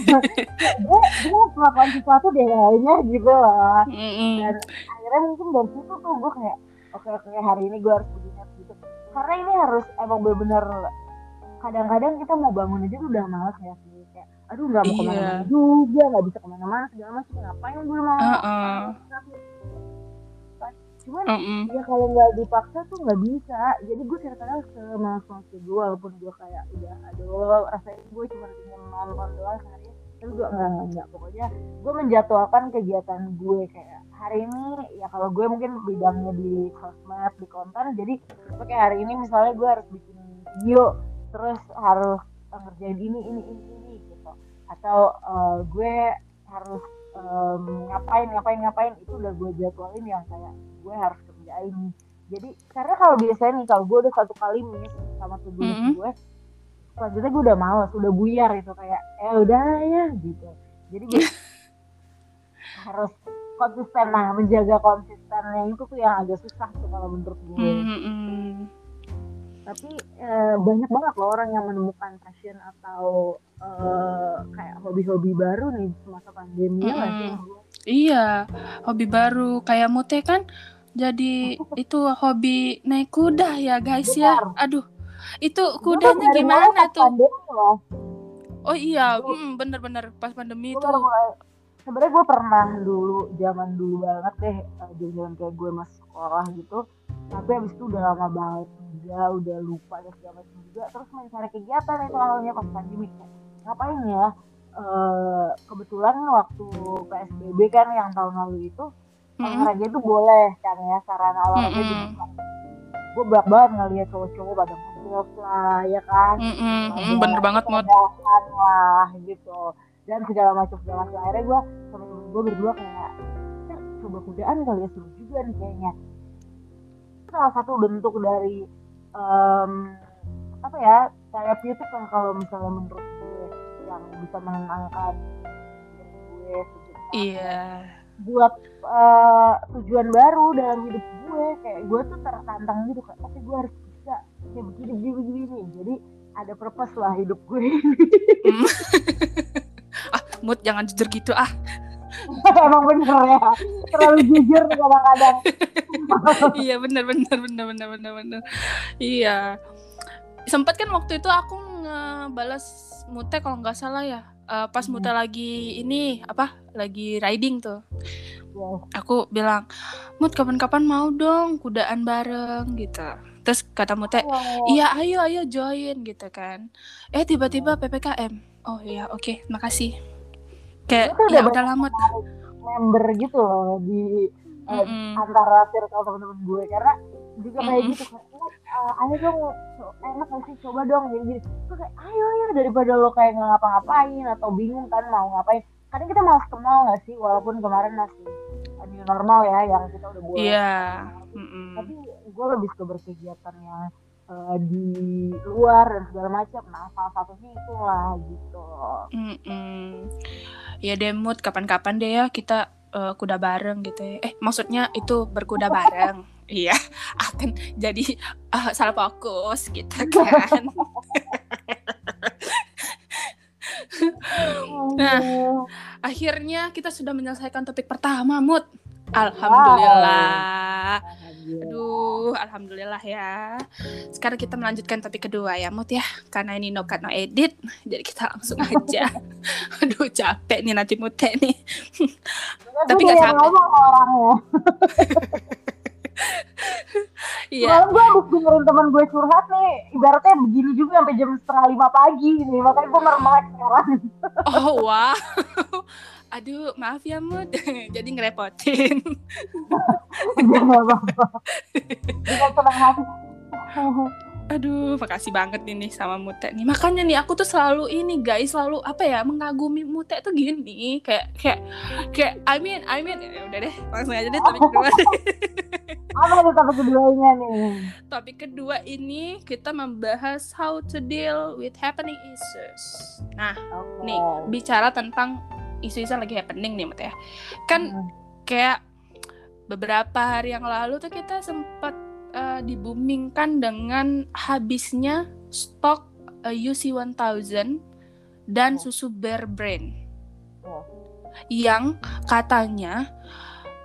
B: (laughs) Gue gue melakukan sesuatu deh kayaknya gitu lah dan akhirnya mungkin dari situ tuh gue kayak oke okay, oke okay, hari ini gue harus begini gitu karena ini harus emang bener-bener kadang-kadang kita mau bangun aja tuh udah malas ya sih kayak aduh nggak mau iya. ke mana-mana juga nggak bisa ke mana-mana segala macam ngapain gue mau uh -uh. cuman uh -uh. ya kalau nggak dipaksa tuh nggak bisa jadi gue kadang ke mas gue walaupun gue kayak udah aduh rasanya gue cuma ingin nonton doang sehari tapi gue nggak nggak pokoknya gue menjatuhkan kegiatan gue kayak hari ini ya kalau gue mungkin bidangnya di sosmed di konten jadi oke hari ini misalnya gue harus bikin video terus harus ngerjain ini ini ini ini gitu. Atau uh, gue harus um, ngapain ngapain ngapain itu udah gue jadwalin yang kayak gue harus kerjain jadi karena kalau biasanya nih kalau gue udah satu kali miss sama tujuan mm -hmm. gue selanjutnya gue udah males udah buyar itu kayak eh udah ya gitu. Jadi gue (laughs) harus konsisten nah menjaga konsistennya itu tuh yang agak susah tuh kalau menurut gue. Mm -hmm tapi eh, banyak banget loh orang yang menemukan passion atau eh, kayak hobi-hobi baru nih semasa pandemi mm -hmm.
A: iya hobi baru. Kayak mute kan jadi itu hobi naik kuda ya guys ya. Ya aduh itu kudanya gimana tuh? oh iya hmm, bener-bener pas pandemi itu
B: sebenarnya gue pernah dulu zaman dulu banget deh eh, jalan kayak gue masuk sekolah gitu. Tapi abis itu udah lama banget juga udah lupa dan segala macam juga terus mencari kegiatan itu awalnya pas pandemi. Ngapain ya? E, kebetulan waktu psbb kan yang tahun lalu itu olahraga itu boleh kan ya sarana olahraga mm -hmm. gue banyak banget ngeliat cowok-cowok pada ngevlog lah ya kan?
A: Mm -hmm. bener banget mod
B: lah gitu. Dan segala macam segala macam. Akhirnya gue sama gue berdua kayak coba kudaan kali ya seru juga nih kayaknya. Salah satu bentuk dari um, apa ya terapeutik lah kalau misalnya menurut gue yang bisa menenangkan gue
A: iya.
B: Buat uh, tujuan baru dalam hidup gue kayak gue tuh tertantang gitu kayak oke gue harus bisa kayak begini begini begini jadi ada purpose lah hidup gue
A: hmm. (laughs) ah mood jangan jujur gitu ah (laughs)
B: emang bener ya? Terlalu jujur kadang-kadang. (laughs)
A: Iya bener bener bener bener bener bener. Iya. Sempat kan waktu itu aku ngebalas mute kalau nggak salah ya. Uh, pas hmm. mute lagi ini apa lagi riding tuh. Wow. aku bilang mut kapan-kapan mau dong kudaan bareng gitu. Terus kata mute oh. iya ayo ayo join gitu kan. Eh tiba-tiba ppkm oh iya oke okay, makasih kayak ya udah lama
B: member gitu loh di mm -hmm. eh, antara circle teman-teman gue karena juga kayak mm -hmm. gitu kan uh, ayo dong enak gak sih coba dong jadi gini gue kayak ayo ya daripada lo kayak nggak ngapa-ngapain atau bingung kan mau ngapain kadang kita malas ke mall gak sih walaupun kemarin masih new normal ya yang kita udah buat
A: yeah. mm -hmm.
B: tapi gue lebih suka berkegiatan yang uh, di luar dan segala macam. Nah salah satunya itulah gitu.
A: Mm -mm. ya demut kapan-kapan deh ya kita uh, kuda bareng gitu ya. Eh maksudnya itu berkuda bareng. (laughs) Iya akan jadi uh, salah fokus gitu (laughs) kan. (laughs) Nah akhirnya kita sudah menyelesaikan topik pertama mood Alhamdulillah. Aduh, alhamdulillah ya. Sekarang kita melanjutkan topik kedua ya, Mut ya. Karena ini no cut no edit, jadi kita langsung aja. (laughs) Aduh, capek nih nanti Mut nih. Tapi gak capek. (laughs)
B: Iya. Malam gue habis dengerin teman gue curhat nih, ibaratnya begini juga sampai jam setengah lima pagi nih, makanya gue merem sekarang.
A: oh wow, aduh maaf ya Mut, (laughs) jadi ngerepotin.
B: Gak apa-apa. Dengan senang hati.
A: Aduh, makasih banget ini sama Mute nih. Makanya nih aku tuh selalu ini guys, selalu apa ya mengagumi Mute tuh gini, kayak kayak kayak I mean, I mean ya udah deh, langsung aja deh topik kedua. (laughs)
B: apa nih topik keduanya nih?
A: Topik kedua ini kita membahas how to deal with happening issues. Nah, okay. nih bicara tentang isu-isu lagi happening nih Mute ya. Kan hmm. kayak beberapa hari yang lalu tuh kita sempat uh, dibumingkan dengan habisnya stok uh, UC 1000 dan
B: Oh.
A: susu Bear Brand.
B: Oh.
A: Yang katanya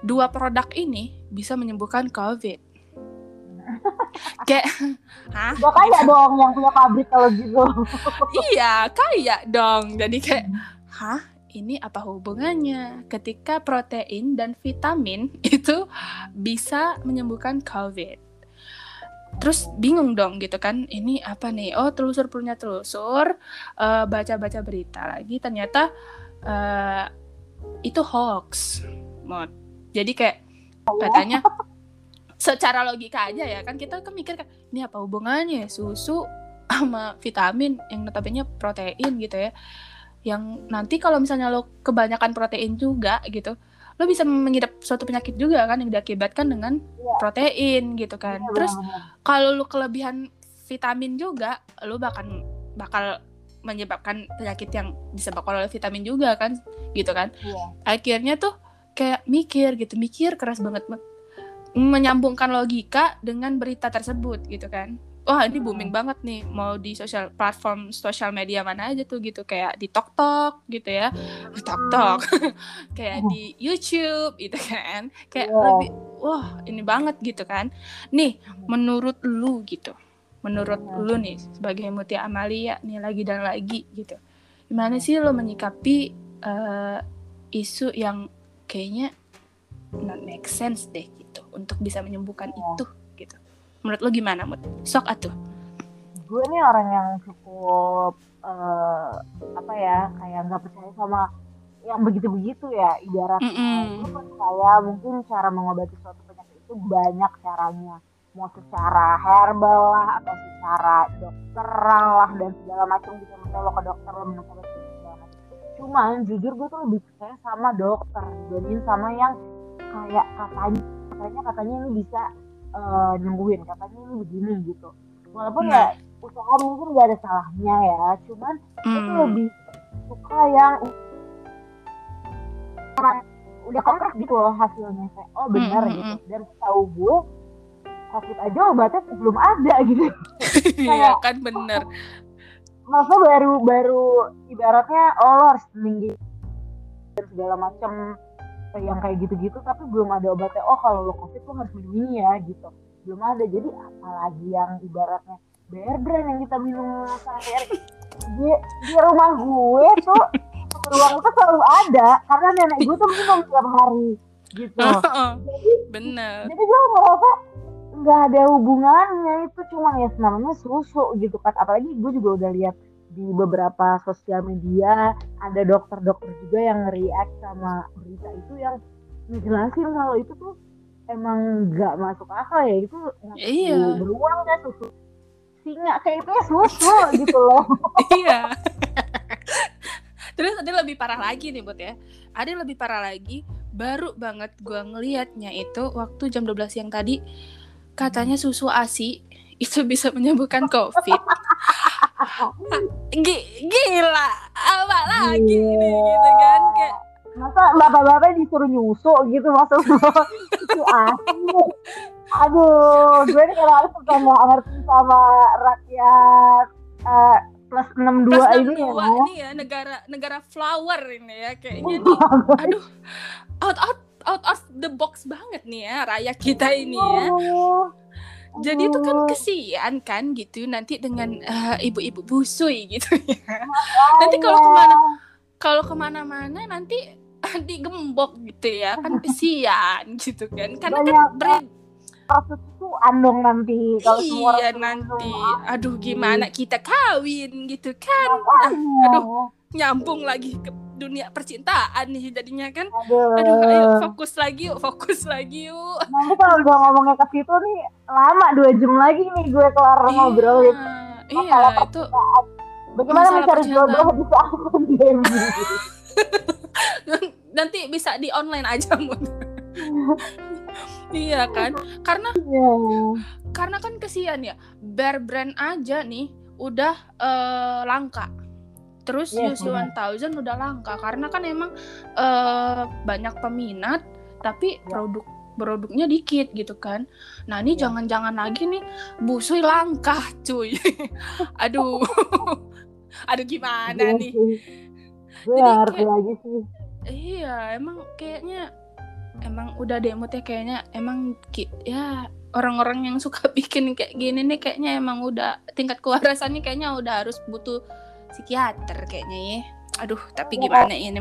A: dua produk ini bisa menyembuhkan COVID. (laughs) Kayak, hah?
B: Gua kayak dong yang punya pabrik kalau gitu.
A: Iya, kayak dong. Jadi kayak, hah? Ini apa hubungannya? Ketika protein dan vitamin (laughs) itu bisa menyembuhkan COVID. Terus bingung dong gitu kan, ini apa nih? Oh telusur punya telusur, eh, baca-baca berita lagi, ternyata eh, itu hoax, mod. Jadi kayak katanya secara logika aja ya kan kita kan mikir kan ini apa hubungannya susu sama vitamin yang notabene protein gitu ya yang nanti kalau misalnya lo kebanyakan protein juga gitu lo bisa mengidap suatu penyakit juga kan yang diakibatkan dengan
B: Iya.
A: protein gitu kan
B: Iya,
A: terus kalau lo kelebihan vitamin juga lo bakal bakal menyebabkan penyakit yang disebabkan oleh vitamin juga kan gitu kan
B: Iya.
A: akhirnya tuh kayak mikir gitu mikir keras banget menyambungkan logika dengan berita tersebut gitu kan wah ini booming banget nih mau di sosial platform sosial media mana aja tuh gitu. Kayak di TokTok gitu ya. Di TokTok (laughs) kayak di YouTube gitu kan. Kayak
B: Iya.
A: lebih wah ini banget gitu kan. Nih menurut lu gitu menurut
B: Iya.
A: lu nih sebagai Mutia Amalia nih lagi dan lagi gitu gimana sih lo menyikapi eh, isu yang kayaknya not make sense deh gitu untuk bisa menyembuhkan
B: Iya.
A: itu menurut lo gimana Mut? sok atuh.
B: Gue nih orang yang cukup eh, apa ya kayak nggak percaya sama yang begitu-begitu ya ibaratnya
A: Mm-mm.
B: gue percaya mungkin cara mengobati suatu penyakit itu banyak caranya. Mau secara herbal lah atau secara dokteran lah dan segala macam gitu. Misalnya lo ke dokter lo dan segala macam. Cuman jujur gue tuh lebih percaya sama dokter dibanding sama yang kayak katanya katanya katanya ini bisa eh, nyembuhin katanya ini begini gitu. Walaupun
A: Nah.
B: ya usaha mungkin gak ada salahnya ya. Cuman
A: Hmm.
B: lebih suka yang udah konkret gitu loh hasilnya. Kayak oh benar
A: Mm, mm,
B: gitu. dan tahu gue covid aja obatnya belum ada (laughs) gitu.
A: Iya kan bener. (laughs)
B: masa baru baru ibaratnya oh lo harus tinggi dan segala macam yang kayak gitu-gitu tapi belum ada obatnya. Oh kalau lo covid lo harus minum ini ya gitu. Belum ada. Jadi apalagi yang ibaratnya bear brand yang kita minum sehari-hari. Di, di rumah gue tuh ruang itu selalu ada. Karena nenek gue tuh minum tiap hari gitu.
A: Bener.
B: jadi gue merasa nggak ada hubungannya. Itu cuma ya namanya susu gitu kan. Apalagi gue juga udah lihat di beberapa sosial media ada dokter-dokter juga yang react sama berita itu yang ngejelasin kalau itu tuh emang nggak masuk akal ya itu
A: Iya.
B: beruang ya susu singa kayak itu ya susu (laughs) gitu loh.
A: Iya. (laughs) Terus ada lebih parah lagi nih buat ya. Ada yang lebih parah lagi. Baru banget gua ngelihatnya itu waktu jam 12 siang tadi katanya susu asi itu bisa menyembuhkan covid. Gi- gila apa lagi ini gitu kan kayak
B: masa bapak-bapak disuruh nyusu gitu masuk itu asli aduh gue nih kalau harus suka nggak ngerti sama rakyat eh, plus 62
A: plus
B: ini ya.
A: 62 nih ya negara negara flower ini ya kayaknya nih. Aduh out out out of the box banget nih ya rakyat kita ini ya. Jadi itu kan
B: Aduh.
A: kesian kan gitu nanti dengan eh, ibu-ibu busui gitu ya.
B: Oh,
A: Nanti kalau
B: iya.
A: ke mana kalau ke mana-mana nanti (laughs) digembok gitu ya kan kesian gitu kan karena kan
B: Banyak
A: brand
B: susuan dong nanti kalau semua
A: iya
B: orang
A: nanti aduh gimana kita kawin gitu kan
B: Makanya.
A: aduh. Nyambung lagi ke dunia percintaan nih jadinya kan.
B: Aduh,
A: aduh ayo fokus lagi yuk fokus lagi yuk.
B: Nanti kalau udah ngomongnya ke situ nih lama dua jam lagi nih gue kelar ngobrol gitu.
A: iya
B: Masalah
A: itu
B: bagaimana mencari jodoh di saat pandemi? (laughs)
A: Nanti bisa di online aja mun (laughs) iya kan? Karena
B: Iya.
A: karena kan kesian ya Bear Brand aja nih udah eh, langka terus
B: Iya,
A: UC 1000 udah langka karena kan emang eh, banyak peminat tapi
B: Iya.
A: produk produknya dikit gitu kan. Nah ini
B: Iya.
A: jangan-jangan lagi nih busui langka cuy. (laughs) Aduh. (laughs) Aduh gimana
B: Iya
A: nih? Jadi kayak-
B: lagi sih.
A: Iya emang kayaknya emang udah deh moodnya kayaknya emang ya orang-orang yang suka (laughs) bikin kayak gini nih kayaknya emang udah tingkat kewarasannya kayaknya udah harus butuh psikiater kayaknya ya. Aduh tapi
B: Iya.
A: gimana ini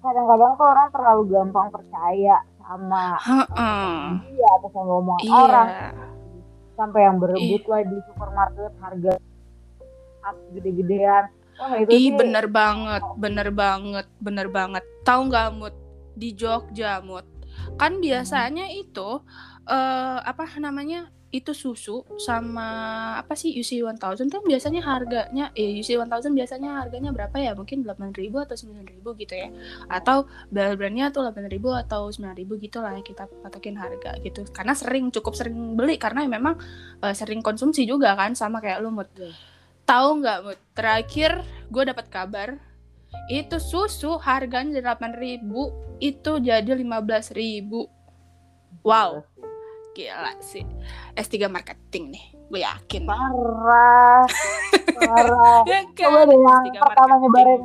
B: kadang-kadang tuh orang terlalu gampang percaya sama dia atau sama omongan
A: iya.
B: orang. Sampai yang berebut lah di supermarket harga gede-gedean. Wah itu
A: Ih
B: sih.
A: bener banget, bener banget, bener banget. Tahu nggak Mut? Di Jogja Mut? Kan biasanya itu eh apa namanya? Itu susu sama apa sih UC 1000 tuh biasanya harganya eh UC 1000 biasanya harganya berapa ya? Mungkin 8.000 atau 9.000 gitu ya. Atau brand-brandnya tuh 8.000 atau 9.000 gitu lah kita patokin harga gitu. Karena sering cukup sering beli karena memang eh, sering konsumsi juga kan sama kayak lu Mut.
B: Iya.
A: Tahu nggak Mut? Terakhir gue dapat kabar itu susu harganya dari 8.000 itu jadi 15.000 wow gila sih. S3 marketing nih gue yakin.
B: Parah parah. (laughs)
A: Ya
B: coba deh yang
A: S3
B: pertama
A: marketing.
B: nyebarin.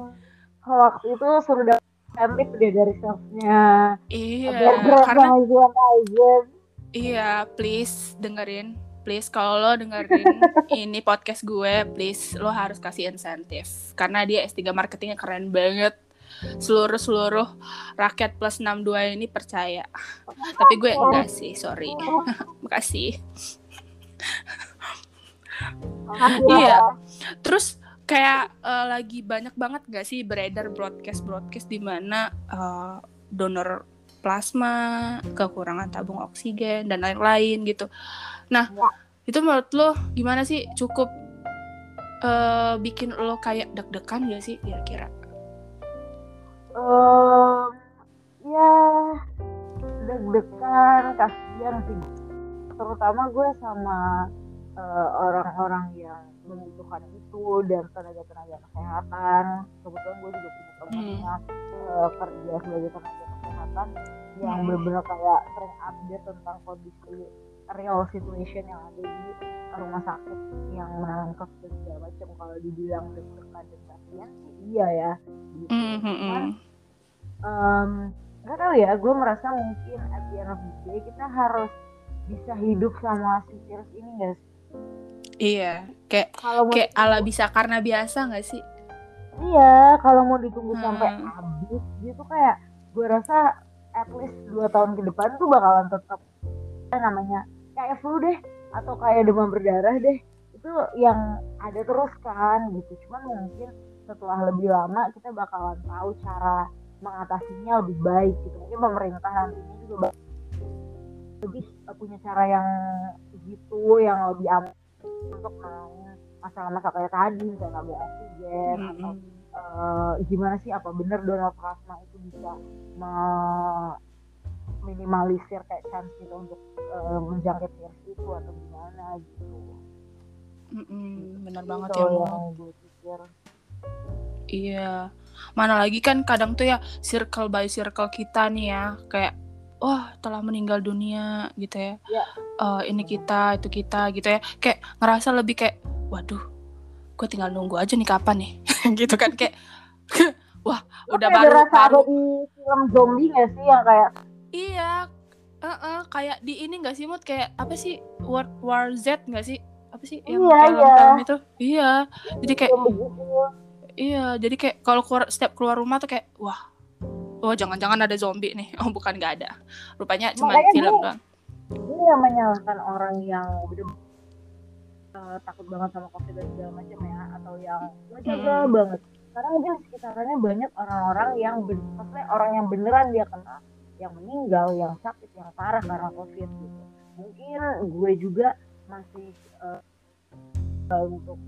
B: Hoax itu suruh dapat insentif deh dari sales-nya
A: iya karena iya please dengerin. Please kalau lo dengerin (laughs) ini podcast gue please lo harus kasih insentif. Karena dia S3 marketingnya keren banget seluruh seluruh rakyat plus 62 ini percaya tapi gue enggak sih sorry (laughs) makasih Iya. Terus kayak eh, lagi banyak banget gak sih beredar broadcast broadcast di mana eh, donor plasma, kekurangan tabung oksigen dan lain-lain gitu. Nah,
B: Ya.
A: itu menurut lo gimana sih? Cukup eh, bikin lo kayak deg-degan gak sih kira-kira?
B: Em, ya deg-degan kasihan sih. Terutama gue sama eh, orang-orang yang membutuhkan itu dan tenaga-tenaga kesehatan. Kebetulan gue juga punya temennya eh, kerja sebagai tenaga kesehatan yang
A: Hmm.
B: benar-benar kayak sering update tentang kondisi real situation yang ada di rumah sakit yang menangani covid dan segala macam kalau dibilang deg-degan dan kasihan sih iya ya gitu.
A: Hmm, hmm,
B: em, nggak tahu ya gue merasa mungkin at the end of the day kita harus bisa hidup sama si virus ini guys
A: Iya, kayak
B: kalau mau
A: kayak ala bisa karena biasa gak sih?
B: iya kalau mau ditunggu
A: Hmm.
B: sampai habis gitu kayak gue rasa at least dua tahun ke depan tuh bakalan tetap namanya kayak flu deh atau kayak demam berdarah deh itu yang ada terus kan gitu cuman mungkin setelah lebih lama kita bakalan tahu cara mengatasinya lebih baik gitu mungkin pemerintah nantinya juga bak- lebih eh, punya cara yang gitu yang lebih aman untuk masalah-masalah kayak tadi misalnya tabung oksigen atau
A: Mm-mm.
B: eh, gimana sih apa benar donor plasma itu bisa minimalisir kayak chance kita untuk eh, menjangkit virus itu atau gimana gitu.
A: Mm-mm, bener banget
B: Itu
A: ya
B: yang gue pikir.
A: Iya. Mana lagi kan kadang tuh ya circle by circle kita nih ya kayak wah telah meninggal dunia gitu ya.
B: Ya.
A: Eh, ini kita, itu kita gitu ya. Kayak ngerasa lebih kayak waduh, gue tinggal nunggu aja nih kapan nih. (laughs) gitu kan kayak (laughs) wah
B: Lo
A: udah
B: kayak
A: baru baru
B: ada di film zombie gak sih yang kayak
A: iya eh-eh, kayak di ini gak sih mood kayak apa sih War War Z gak sih apa sih yang
B: Iya,
A: film-film itu iya jadi kayak Iya, jadi kayak kalau keluar setiap keluar rumah tuh kayak wah, oh jangan-jangan ada zombie nih. (laughs) Oh bukan nggak ada. Rupanya cuma
B: Makanya
A: film doang.
B: ini yang menyalahkan orang yang eh, takut banget sama covid dan segala macam ya atau yang menjaga
A: Hmm.
B: banget karena mungkin sekitarnya banyak orang-orang yang maksudnya orang yang beneran dia kenal yang meninggal yang sakit yang parah karena covid gitu mungkin gue juga masih eh, untuk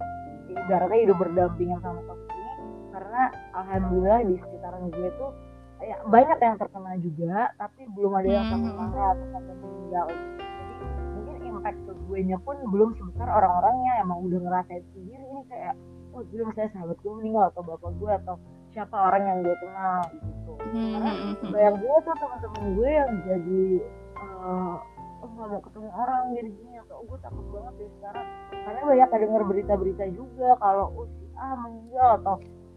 B: ibaratnya hidup berdampingan sama covid ini karena alhamdulillah di sekitaran gue tuh ya, banyak yang terkena juga tapi belum ada yang
A: Hmm.
B: sampai parah atau sampai meninggal gitu. jadi mungkin impact ke gue nya pun belum sebesar orang-orang yang emang udah ngerasain sendiri ini kayak oh belum saya sahabat gue meninggal atau bapak gue atau siapa orang yang gue kenal gitu.
A: Hmm,
B: karena
A: hmm, hmm.
B: bayang gue tuh teman-teman gue yang jadi eh, oh nggak mau ketemu orang gini gini atau oh, gue takut banget deh sekarang. Karena banyak denger berita-berita juga kalau oh si A meninggal atau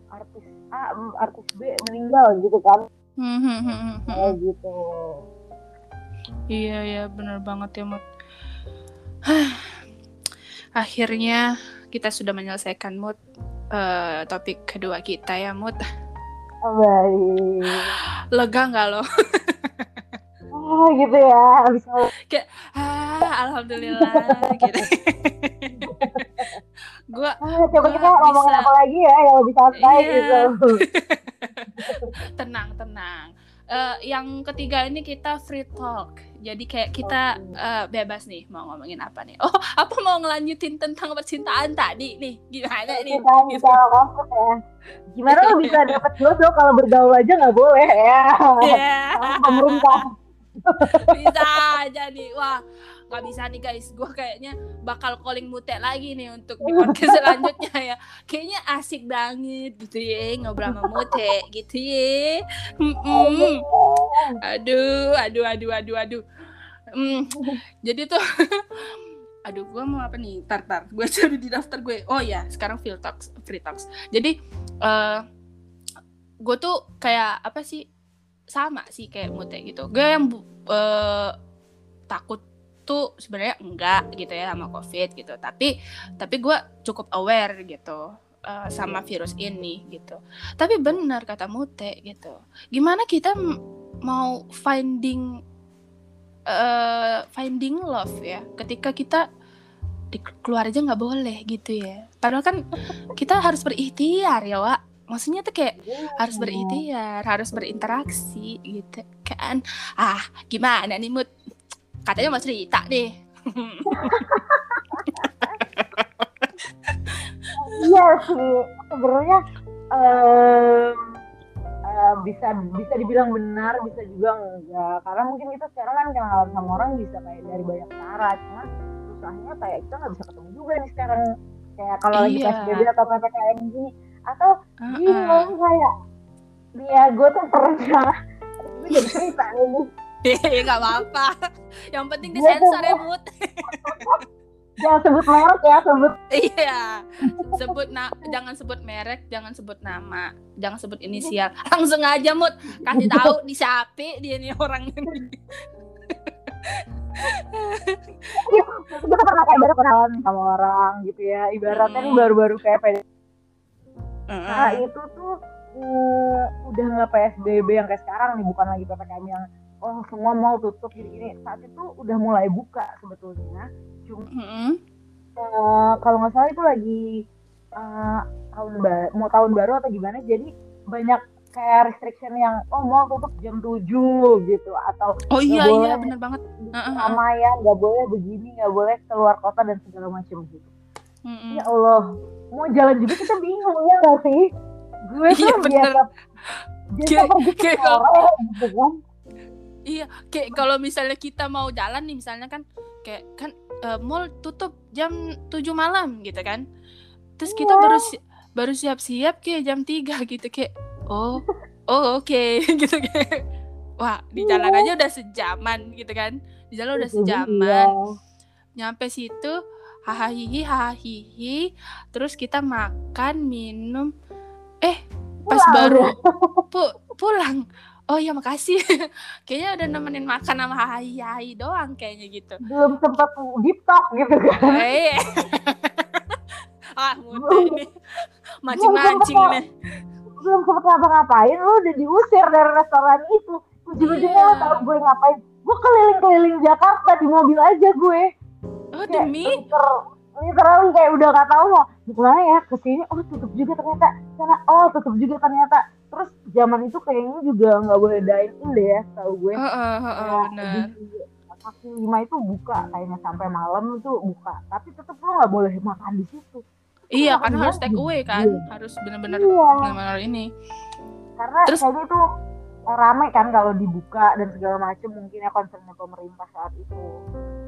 B: artis A artis B meninggal gitu kan.
A: Hmm, hmm, hmm,
B: kayak gitu.
A: Iya ya bener banget ya Mut. (sighs) Akhirnya kita sudah menyelesaikan Mut eh, topik kedua kita ya Mut.
B: oh, baik
A: Lega nggak lo?
B: oh gitu ya abis ngomong
A: Ah, alhamdulillah gitu. Gua
B: ah, coba
A: Gua
B: kita ngomongin apa lagi ya yang lebih santai
A: Iya.
B: gitu (laughs)
A: tenang tenang. Eh, yang ketiga ini kita free talk. Jadi kayak kita eh, bebas nih mau ngomongin apa nih. Oh, (laughs) apa mau ngelanjutin tentang percintaan tadi nih? Gimana nih?
B: kita
A: Gitu.
B: ya gimana lo bisa dapet jodoh kalau bergaul aja nggak boleh ya
A: Iya.
B: Sama pemerintah (laughs)
A: bisa aja nih wah nggak bisa nih guys. Gue kayaknya bakal calling mute lagi nih untuk di podcast selanjutnya ya. Kayaknya asik banget gitu ya ngobrol sama mute gitu ya. Mm-mm. aduh aduh aduh aduh aduh. Hmm, jadi tuh (laughs) aduh gue mau apa nih? Tar tar. Gue cari di daftar gue. Oh ya sekarang free talks free talks. Jadi eh gue tuh kayak apa sih? Sama sih kayak mute gitu. Gue yang eh, takut tuh sebenarnya enggak gitu ya sama covid gitu. Tapi tapi gue cukup aware gitu eh, sama virus ini gitu. Tapi benar kata mute gitu. Gimana kita mau finding eh, finding love ya ketika kita di keluar aja nggak boleh gitu ya. Padahal kan kita harus berikhtiar ya Wak. Maksudnya tuh kayak harus berikhtiar, harus berinteraksi gitu kan. Ah, gimana nih mood? Katanya mau cerita nih.
B: iya sih sebenarnya em, eh, bisa bisa dibilang benar bisa juga enggak karena mungkin kita sekarang kan kenalan sama orang bisa kayak dari banyak cara cuma susahnya kayak kita nggak bisa ketemu juga nih sekarang kayak kalau lagi
A: Iya.
B: PSBB atau PPKM gini atau
A: Heeh.
B: bingung kayak dia gue tuh pernah gue jadi cerita nih
A: Hehehe, nggak apa-apa. Yang penting
B: Gua
A: disensor
B: tuh-
A: ya, Mut. (laughs)
B: jangan sebut merek ya sebut
A: Iya. Sebut na jangan sebut merek, jangan sebut nama, jangan sebut inisial. Langsung aja, Mut. Kasih tahu di siapa dia nih orang ini.
B: kita pernah kayak baru kenalan sama orang gitu ya ibaratnya nih
A: Mm.
B: baru-baru kayak PDKT
A: Heeh.
B: Nah itu tuh eh, udah nggak PSBB yang kayak sekarang nih, bukan lagi ppkm yang oh semua mau tutup gini-gini. Saat itu udah mulai buka sebetulnya. Cuma
A: Heeh.
B: eh, kalau nggak salah itu lagi eh, tahun baru, mau tahun baru atau gimana. Jadi banyak kayak restriction yang oh mau tutup jam 7 gitu atau
A: Oh iya iya bener banget. Heeh.
B: keramaian nggak boleh begini nggak boleh keluar kota dan segala macam gitu.
A: Heeh.
B: Ya Allah, mau jalan juga kita bingung ya nggak sih? Gue tuh
A: Iya, bener.
B: biasa biasa
A: Kayak-
B: pergi ke sore gitu kan.
A: Iya, kayak kalau misalnya kita mau jalan nih misalnya kan kayak kan eh, mall tutup jam 7 malam gitu kan. Terus kita
B: Iya.
A: baru si- baru siap-siap kayak jam 3 gitu kayak oh oh oke (laughs) gitu kayak wah di jalan
B: Iya.
A: aja udah sejaman gitu kan. Di jalan udah
B: dia.
A: sejaman. Nyampe situ hahaha hihi hahaha hihi terus kita makan minum eh pas
B: Pulang.
A: baru (laughs) pu- pulang oh ya makasih. (laughs) Kayaknya udah nemenin makan sama hai hai doang kayaknya gitu.
B: Belum sempat deep talk gitu kan.
A: eh (laughs) ah mudah ini. Mancing mancing nih.
B: Belum sempat ngapa-ngapain, lu udah diusir dari restoran itu. Ujung-ujungnya
A: Iya.
B: lu tau gue ngapain? Gue keliling-keliling Jakarta di mobil aja gue.
A: oh
B: Kayak
A: demi?
B: liter, literally kayak udah gak tahu mau. Mau ke mana ya ke sini? Oh tutup juga ternyata. Sana oh tutup juga ternyata terus zaman itu kayaknya juga nggak boleh dine in deh ya tahu gue. Kayak
A: bener
B: di kaki lima itu buka kayaknya sampai malam itu buka. Tapi tetep lo nggak boleh makan di situ.
A: Iya kan harus take away kan
B: Iya.
A: harus bener-bener
B: iya.
A: bener-bener ini.
B: Karena
A: Terus-
B: kayaknya itu rame kan kalau dibuka dan segala macem mungkin ya concernnya pemerintah saat itu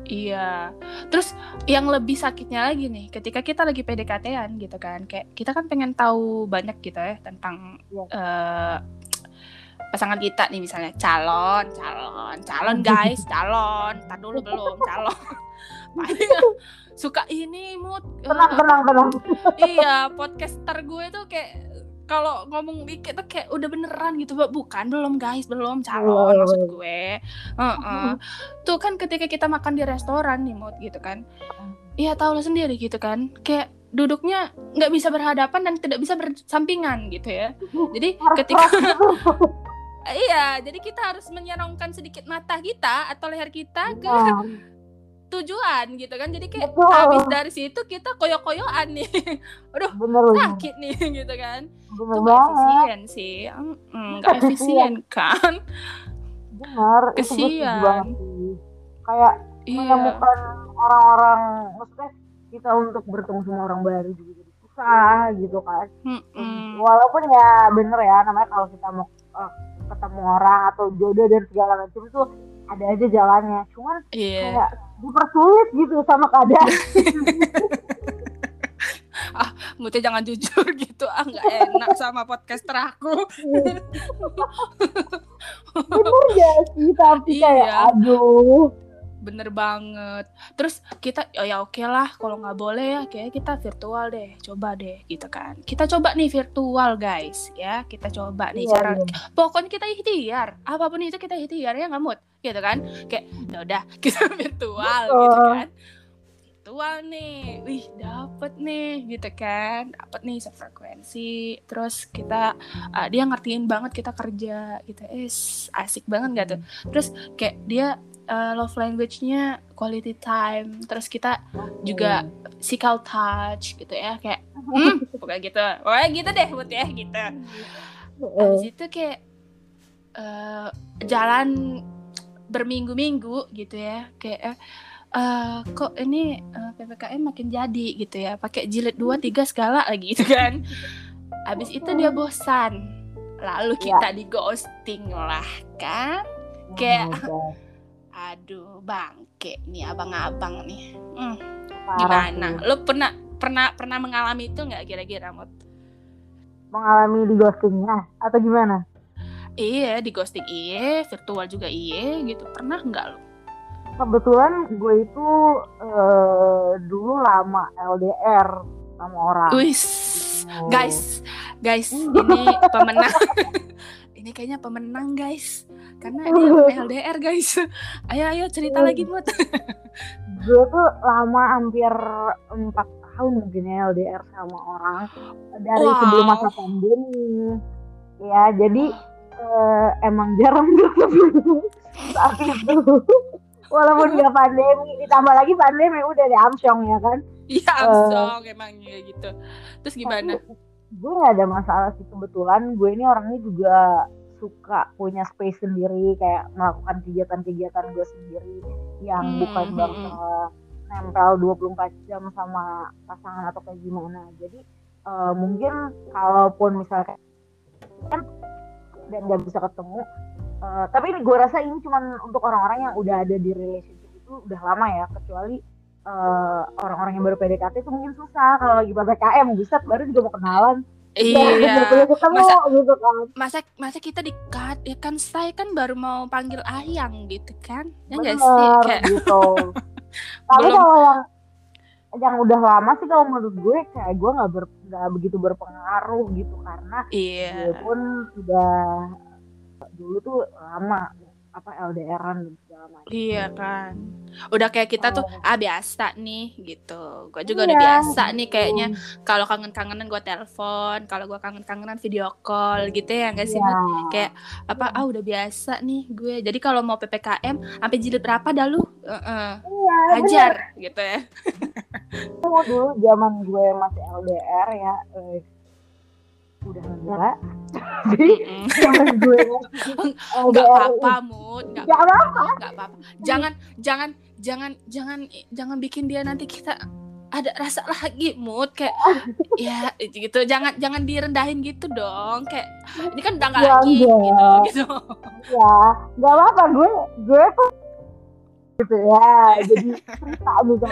A: Iya. Terus yang lebih sakitnya lagi nih, ketika kita lagi PDKT-an gitu kan, kayak kita kan pengen tahu banyak gitu ya tentang
B: Iya.
A: eh, pasangan kita nih misalnya calon, calon, calon (laughs) guys, calon. Tar dulu belum calon. (laughs) Paling suka ini mood
B: tenang tenang tenang
A: iya podcaster gue tuh kayak kalau ngomong dikit tuh kayak udah beneran gitu bukan belum guys. Belum calon maksud gue. Heeh. tuh kan ketika kita makan di restoran nih mood gitu kan. Iya tahu lah sendiri gitu kan. Kayak duduknya nggak bisa berhadapan dan tidak bisa bersampingan gitu ya. Jadi ketika (laughs) iya jadi kita harus menyerongkan sedikit mata kita atau leher kita ke
B: Nah,
A: tujuan gitu kan. Jadi kayak
B: Betul.
A: habis dari situ kita koyo-koyoan nih. (laughs)
B: Bener bener
A: sakit nih (laughs) gitu kan. Itu
B: bener banget.
A: efisien sih. Mm, efisien kan.
B: Itu setuju
A: Kesian.
B: kayak
A: iya.
B: menemukan orang-orang maksudnya kita untuk bertemu sama orang baru juga jadi susah gitu kan.
A: Mm-mm.
B: walaupun ya bener ya namanya kalau kita mau eh, ketemu orang atau jodoh dan segala macam tuh ada aja jalannya. Cuman
A: iya.
B: kayak dipersulit gitu sama keadaan. (laughs)
A: Mute jangan jujur (laughs) gitu. Ah nggak enak sama podcaster aku.
B: Bener gak sih? Tapi kayak
A: Iya.
B: aduh
A: bener banget. Terus kita oh ya oke lah kalau nggak boleh ya kayak kita virtual deh coba deh gitu kan. Kita coba nih virtual guys ya. Kita coba nih
B: Iya,
A: cara
B: iya.
A: pokoknya kita ikhtiar. Apa pun itu kita ikhtiar ya mood gitu kan? Kayak ya udah (laughs) kita virtual gitu kan. Virtual nih. Wih dapet nih gitu kan. Dapet nih sefrekuensi. Terus kita uh, dia ngertiin banget kita kerja gitu. Eh asik banget gak tuh? Terus kayak dia uh, love language-nya quality time. Terus kita juga physical touch gitu ya kayak hmm, (laughs) pokoknya gitu. Pokoknya gitu deh buat ya gitu. Habis itu kayak eh, jalan berminggu-minggu gitu ya kayak eh, kok ini eh, ppkm makin jadi? Gitu ya pakai jilid dua tiga segala lagi gitu kan. Habis itu dia bosan. Lalu
B: Ya.
A: kita di ghosting lah kan. Kayak
B: oh.
A: Aduh bangke nih abang-abang nih Hmm,
B: Parah
A: gimana
B: sih.
A: lu pernah pernah pernah mengalami itu nggak kira-kira Mut?
B: mengalami di ghostingnya atau gimana
A: Iya, di ghosting iya, virtual juga iya gitu. Pernah nggak lo?
B: kebetulan gue itu eh, dulu lama LDR sama orang
A: Wis,
B: Oh.
A: guys, guys, ini pemenang. (laughs) ini kayaknya pemenang guys, karena (laughs) dia pernah LDR guys. (laughs) Ayo, ayo cerita
B: Oh.
A: lagi mut. (laughs)
B: gue tuh lama hampir empat tahun mungkin ya LDR sama orang dari
A: Wow.
B: sebelum masa pandemi ya jadi eh, emang jarang ketemu saat itu walaupun nggak pandemi ditambah lagi pandemi udah di Amsyong ya kan
A: Iya, Amsong emangnya gitu. Terus gimana?
B: Gue nggak ada masalah sih kebetulan. Gue ini orangnya juga suka punya space sendiri kayak melakukan kegiatan-kegiatan gue sendiri yang
A: Hmm,
B: bukan
A: hmm,
B: bakal nempel 24 jam sama pasangan atau kayak gimana. Jadi eh, mungkin kalaupun misalkan kan dan nggak bisa ketemu eh, tapi ini gue rasa ini cuman untuk orang-orang yang udah ada di relationship itu udah lama ya kecuali eh, orang-orang yang baru PDKT itu mungkin susah kalau lagi PPKM buset baru juga mau kenalan Ya,
A: Iya.
B: baru ketemu
A: Masa-
B: gitu kan
A: Masa masa kita di cut ya kan saya kan baru mau panggil ayang gitu kan? Ya nggak
B: Bener,
A: sih kayak
B: gitu (laughs) tapi
A: Belum.
B: kalau yang yang udah lama sih kalau menurut gue kayak gue nggak ber, nggak begitu berpengaruh gitu karena
A: iya.
B: gue pun udah dulu tuh lama apa LDRan segala macam
A: Iya kan. Udah kayak kita tuh
B: Oh.
A: ah biasa nih gitu. Gue juga udah
B: Iya,
A: biasa nih kayaknya kalau kangen-kangenan gue telepon, kalau gue kangen-kangenan video call gitu ya enggak sih?
B: Iya.
A: Kayak apa ah udah biasa nih gue. Jadi kalau mau PPKM sampai jilid berapa dah lu? Heeh.
B: Iya,
A: Hajar gitu ya.
B: bener. dulu zaman gue masih LDR ya eh, udah enggak. (laughs) Jadi
A: Mm.
B: zaman gue
A: Enggak
B: LDR
A: apa-apa, Mut. Enggak
B: Nggak
A: apa-apa. Enggak apa-apa. Jangan jangan jangan jangan jangan bikin dia nanti kita ada rasa lagi mood kayak ya gitu. Jangan jangan direndahin gitu dong. Kayak ini kan udah nggak
B: Ya,
A: lagi
B: enggak.
A: gitu gitu.
B: Ya nggak apa-apa gue gue tuh gitu ya. Jadi (laughs) cerita gitu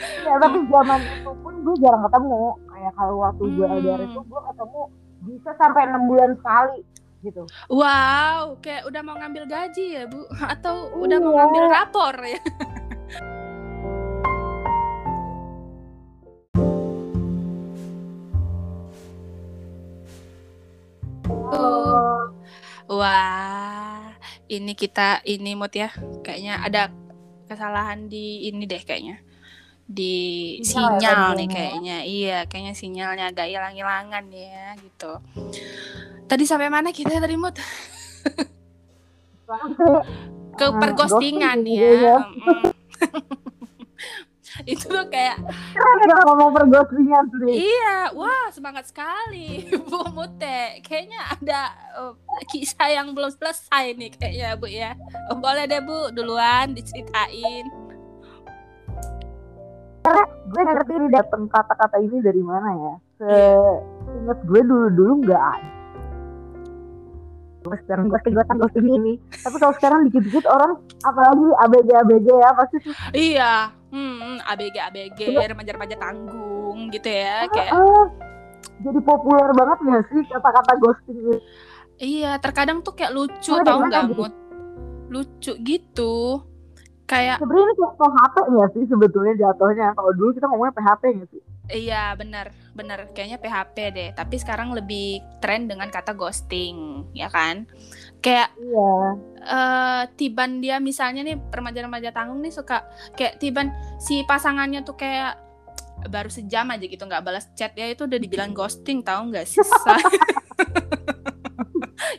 B: ya tapi zaman itu pun gue jarang ketemu kayak kalau waktu gue
A: Hmm.
B: LDR itu gue ketemu bisa sampai enam bulan sekali gitu
A: Wow, kayak udah mau ngambil gaji ya bu, (laughs) atau udah mau
B: Iya.
A: ngambil rapor ya? (laughs)
B: Oh,
A: Wah, ini kita ini mood ya, kayaknya ada kesalahan di ini deh kayaknya di
B: Sinyal ya
A: sinyal nih
B: ya.
A: kayaknya. Iya, kayaknya sinyalnya agak hilang-hilangan ya gitu. Tadi sampai mana kita tadi mood? (laughs) Ke
B: Ah,
A: perghostingan
B: ghosting
A: ya.
B: ya.
A: Mm. (laughs) Itu tuh kayak
B: Kita ngomong perghostingan sih
A: Iya, wah semangat sekali (laughs) Bu Mute. Kayaknya ada eh, kisah yang belum selesai nih kayaknya Bu ya. Boleh deh Bu duluan diceritain.
B: Gue nggak ngerti ini datang kata-kata ini dari mana ya. Se inget gue dulu dulu nggak ada. Gue sekarang gue gue ghosting ini tapi kalau sekarang dikit-dikit orang apalagi abg abg ya pasti tuh.
A: Iya, hmm, ABG ABG remaja-remaja tanggung gitu ya kayak
B: ah, jadi populer banget nggak sih kata-kata ghosting ini?
A: Iya terkadang tuh kayak lucu
B: Oh,
A: tau nggak
B: gitu?
A: Lucu gitu. Kayak
B: sebenarnya ini kayak PHP nggak sih sebetulnya jatuhnya? Kalau dulu kita ngomongnya PHP nggak sih?
A: Iya benar benar. Kayaknya PHP deh. Tapi sekarang lebih tren dengan kata ghosting ya kan? Kayak
B: iya.
A: eh tiban dia misalnya nih remaja-remaja tanggung nih suka kayak tiban si pasangannya tuh kayak baru sejam aja gitu nggak balas chat. Ya itu udah dibilang ghosting tahu nggak sih? (laughs)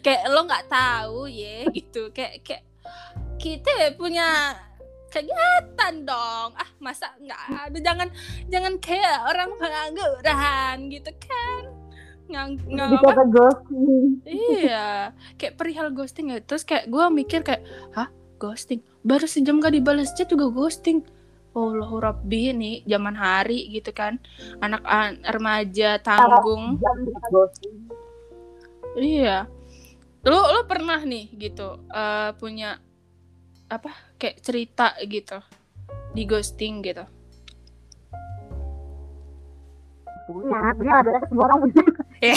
A: Kayak lo nggak tahu ya gitu. Kayak kayak kita punya kegiatan dong ah masa nggak ada jangan jangan kayak orang pengangguran gitu kan ngang, ngang apa?
B: ghosting
A: Iya, kayak perihal ghosting ya. Terus kayak gue mikir kayak, hah ghosting? Baru sejam gak dibalas chat juga ghosting. Allahu Rabbi nih zaman hari gitu kan. Anak an- remaja tanggung. Iya. Lu lu pernah nih gitu eh, punya apa kayak cerita gitu di ghosting gitu.
B: punya punya ada semua orang punya (laughs)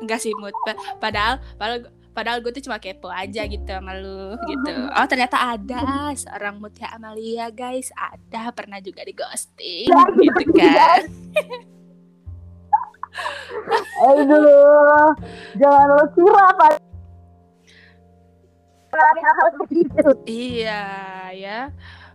A: Enggak sih mood. Pa- Padahal padahal padahal gue tuh cuma kepo aja gitu sama lu gitu. (laughs) Oh ternyata ada seorang Mutia Amalia guys. Ada pernah juga di ghosting gitu kan. (laughs)
B: Aduh, jangan lo kira apa. hal seperti itu.
A: Iya ya.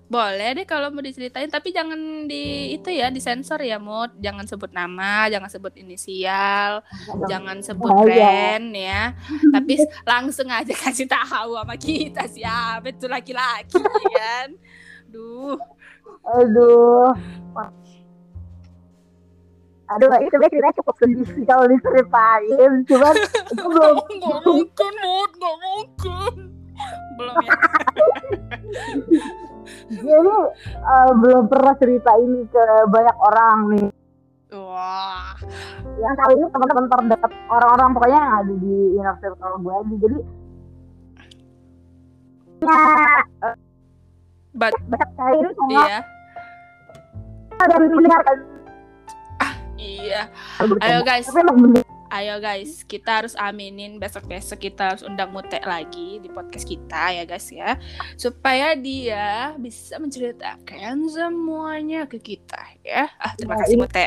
A: Boleh deh kalau mau diceritain tapi jangan di itu ya disensor ya Mut. Jangan sebut nama, jangan sebut inisial, jangan sebut
B: Bahaya.
A: brand ya. Tapi s- langsung aja kasih tahu sama kita siapa itu laki-laki kan. Duh.
B: Aduh. Aduh, itu sebenarnya ceritanya cukup sedih kalau diceritain. Cuman (laughs) itu belum
A: Nggak mungkin, Mut, nggak mungkin. Belum ya.
B: jadi eh, belum pernah cerita ini ke banyak orang nih.
A: Wah.
B: Yang kali ini teman-teman terdekat orang-orang pokoknya yang ada di inner circle gue aja. Jadi ya,
A: But
B: banyak sekali ini semua
A: iya,
B: dari mendengarkan.
A: iya. Ayo guys,
B: Tapi emang.
A: Ayo guys, kita harus aminin besok-besok kita harus undang Mute lagi di podcast kita ya guys ya. Supaya dia bisa menceritakan semuanya ke kita ya. Ah, terima
B: Nah,
A: kasih
B: ini-
A: Mute.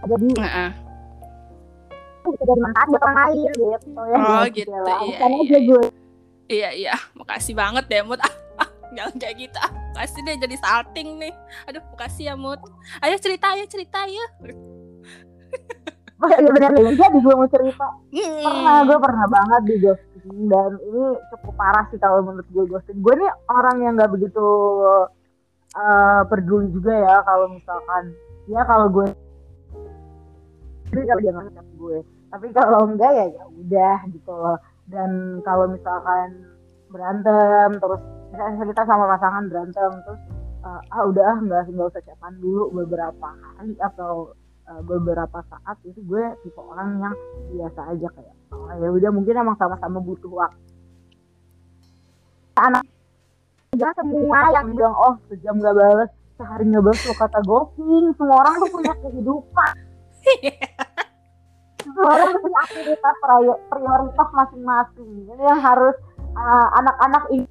B: Jadi
A: Heeh.
B: bisa jadi manfaat buat orang lain gitu ya.
A: Oh,
B: Gitu
A: gitu, iya, iya,
B: gue.
A: Iya iya, makasih banget deh Mut. Ah, ah, jangan kayak gitu. Ah, Kasih deh jadi salting nih. Aduh, makasih ya Mut. Ayo cerita ya, cerita ya.
B: Oh iya benar. Benar jadi gue mau cerita.
A: Hmm.
B: pernah gue pernah banget di ghosting dan ini cukup parah sih kalau menurut gue ghosting. Gue nih orang yang nggak begitu eh, peduli juga ya kalau misalkan ya kalau gue tapi kalau dia ngechat gue. Tapi kalau enggak ya ya udah gitu loh. Dan kalau misalkan berantem terus misalnya kita sama pasangan berantem terus eh, ah udah ah, nggak nggak usah chatan dulu beberapa hari atau eh, beberapa saat itu gue tipe orang yang biasa aja kayak oh ya udah mungkin emang sama-sama butuh waktu. Anak jangan semua yang bilang oh sejam gak balas sehari nggak balas lo kata ghosting semua orang tuh punya kehidupan. (laughs) Semua orang tuh punya aktivitas prior- prioritas masing-masing. Ini yang harus uh, anak-anak ini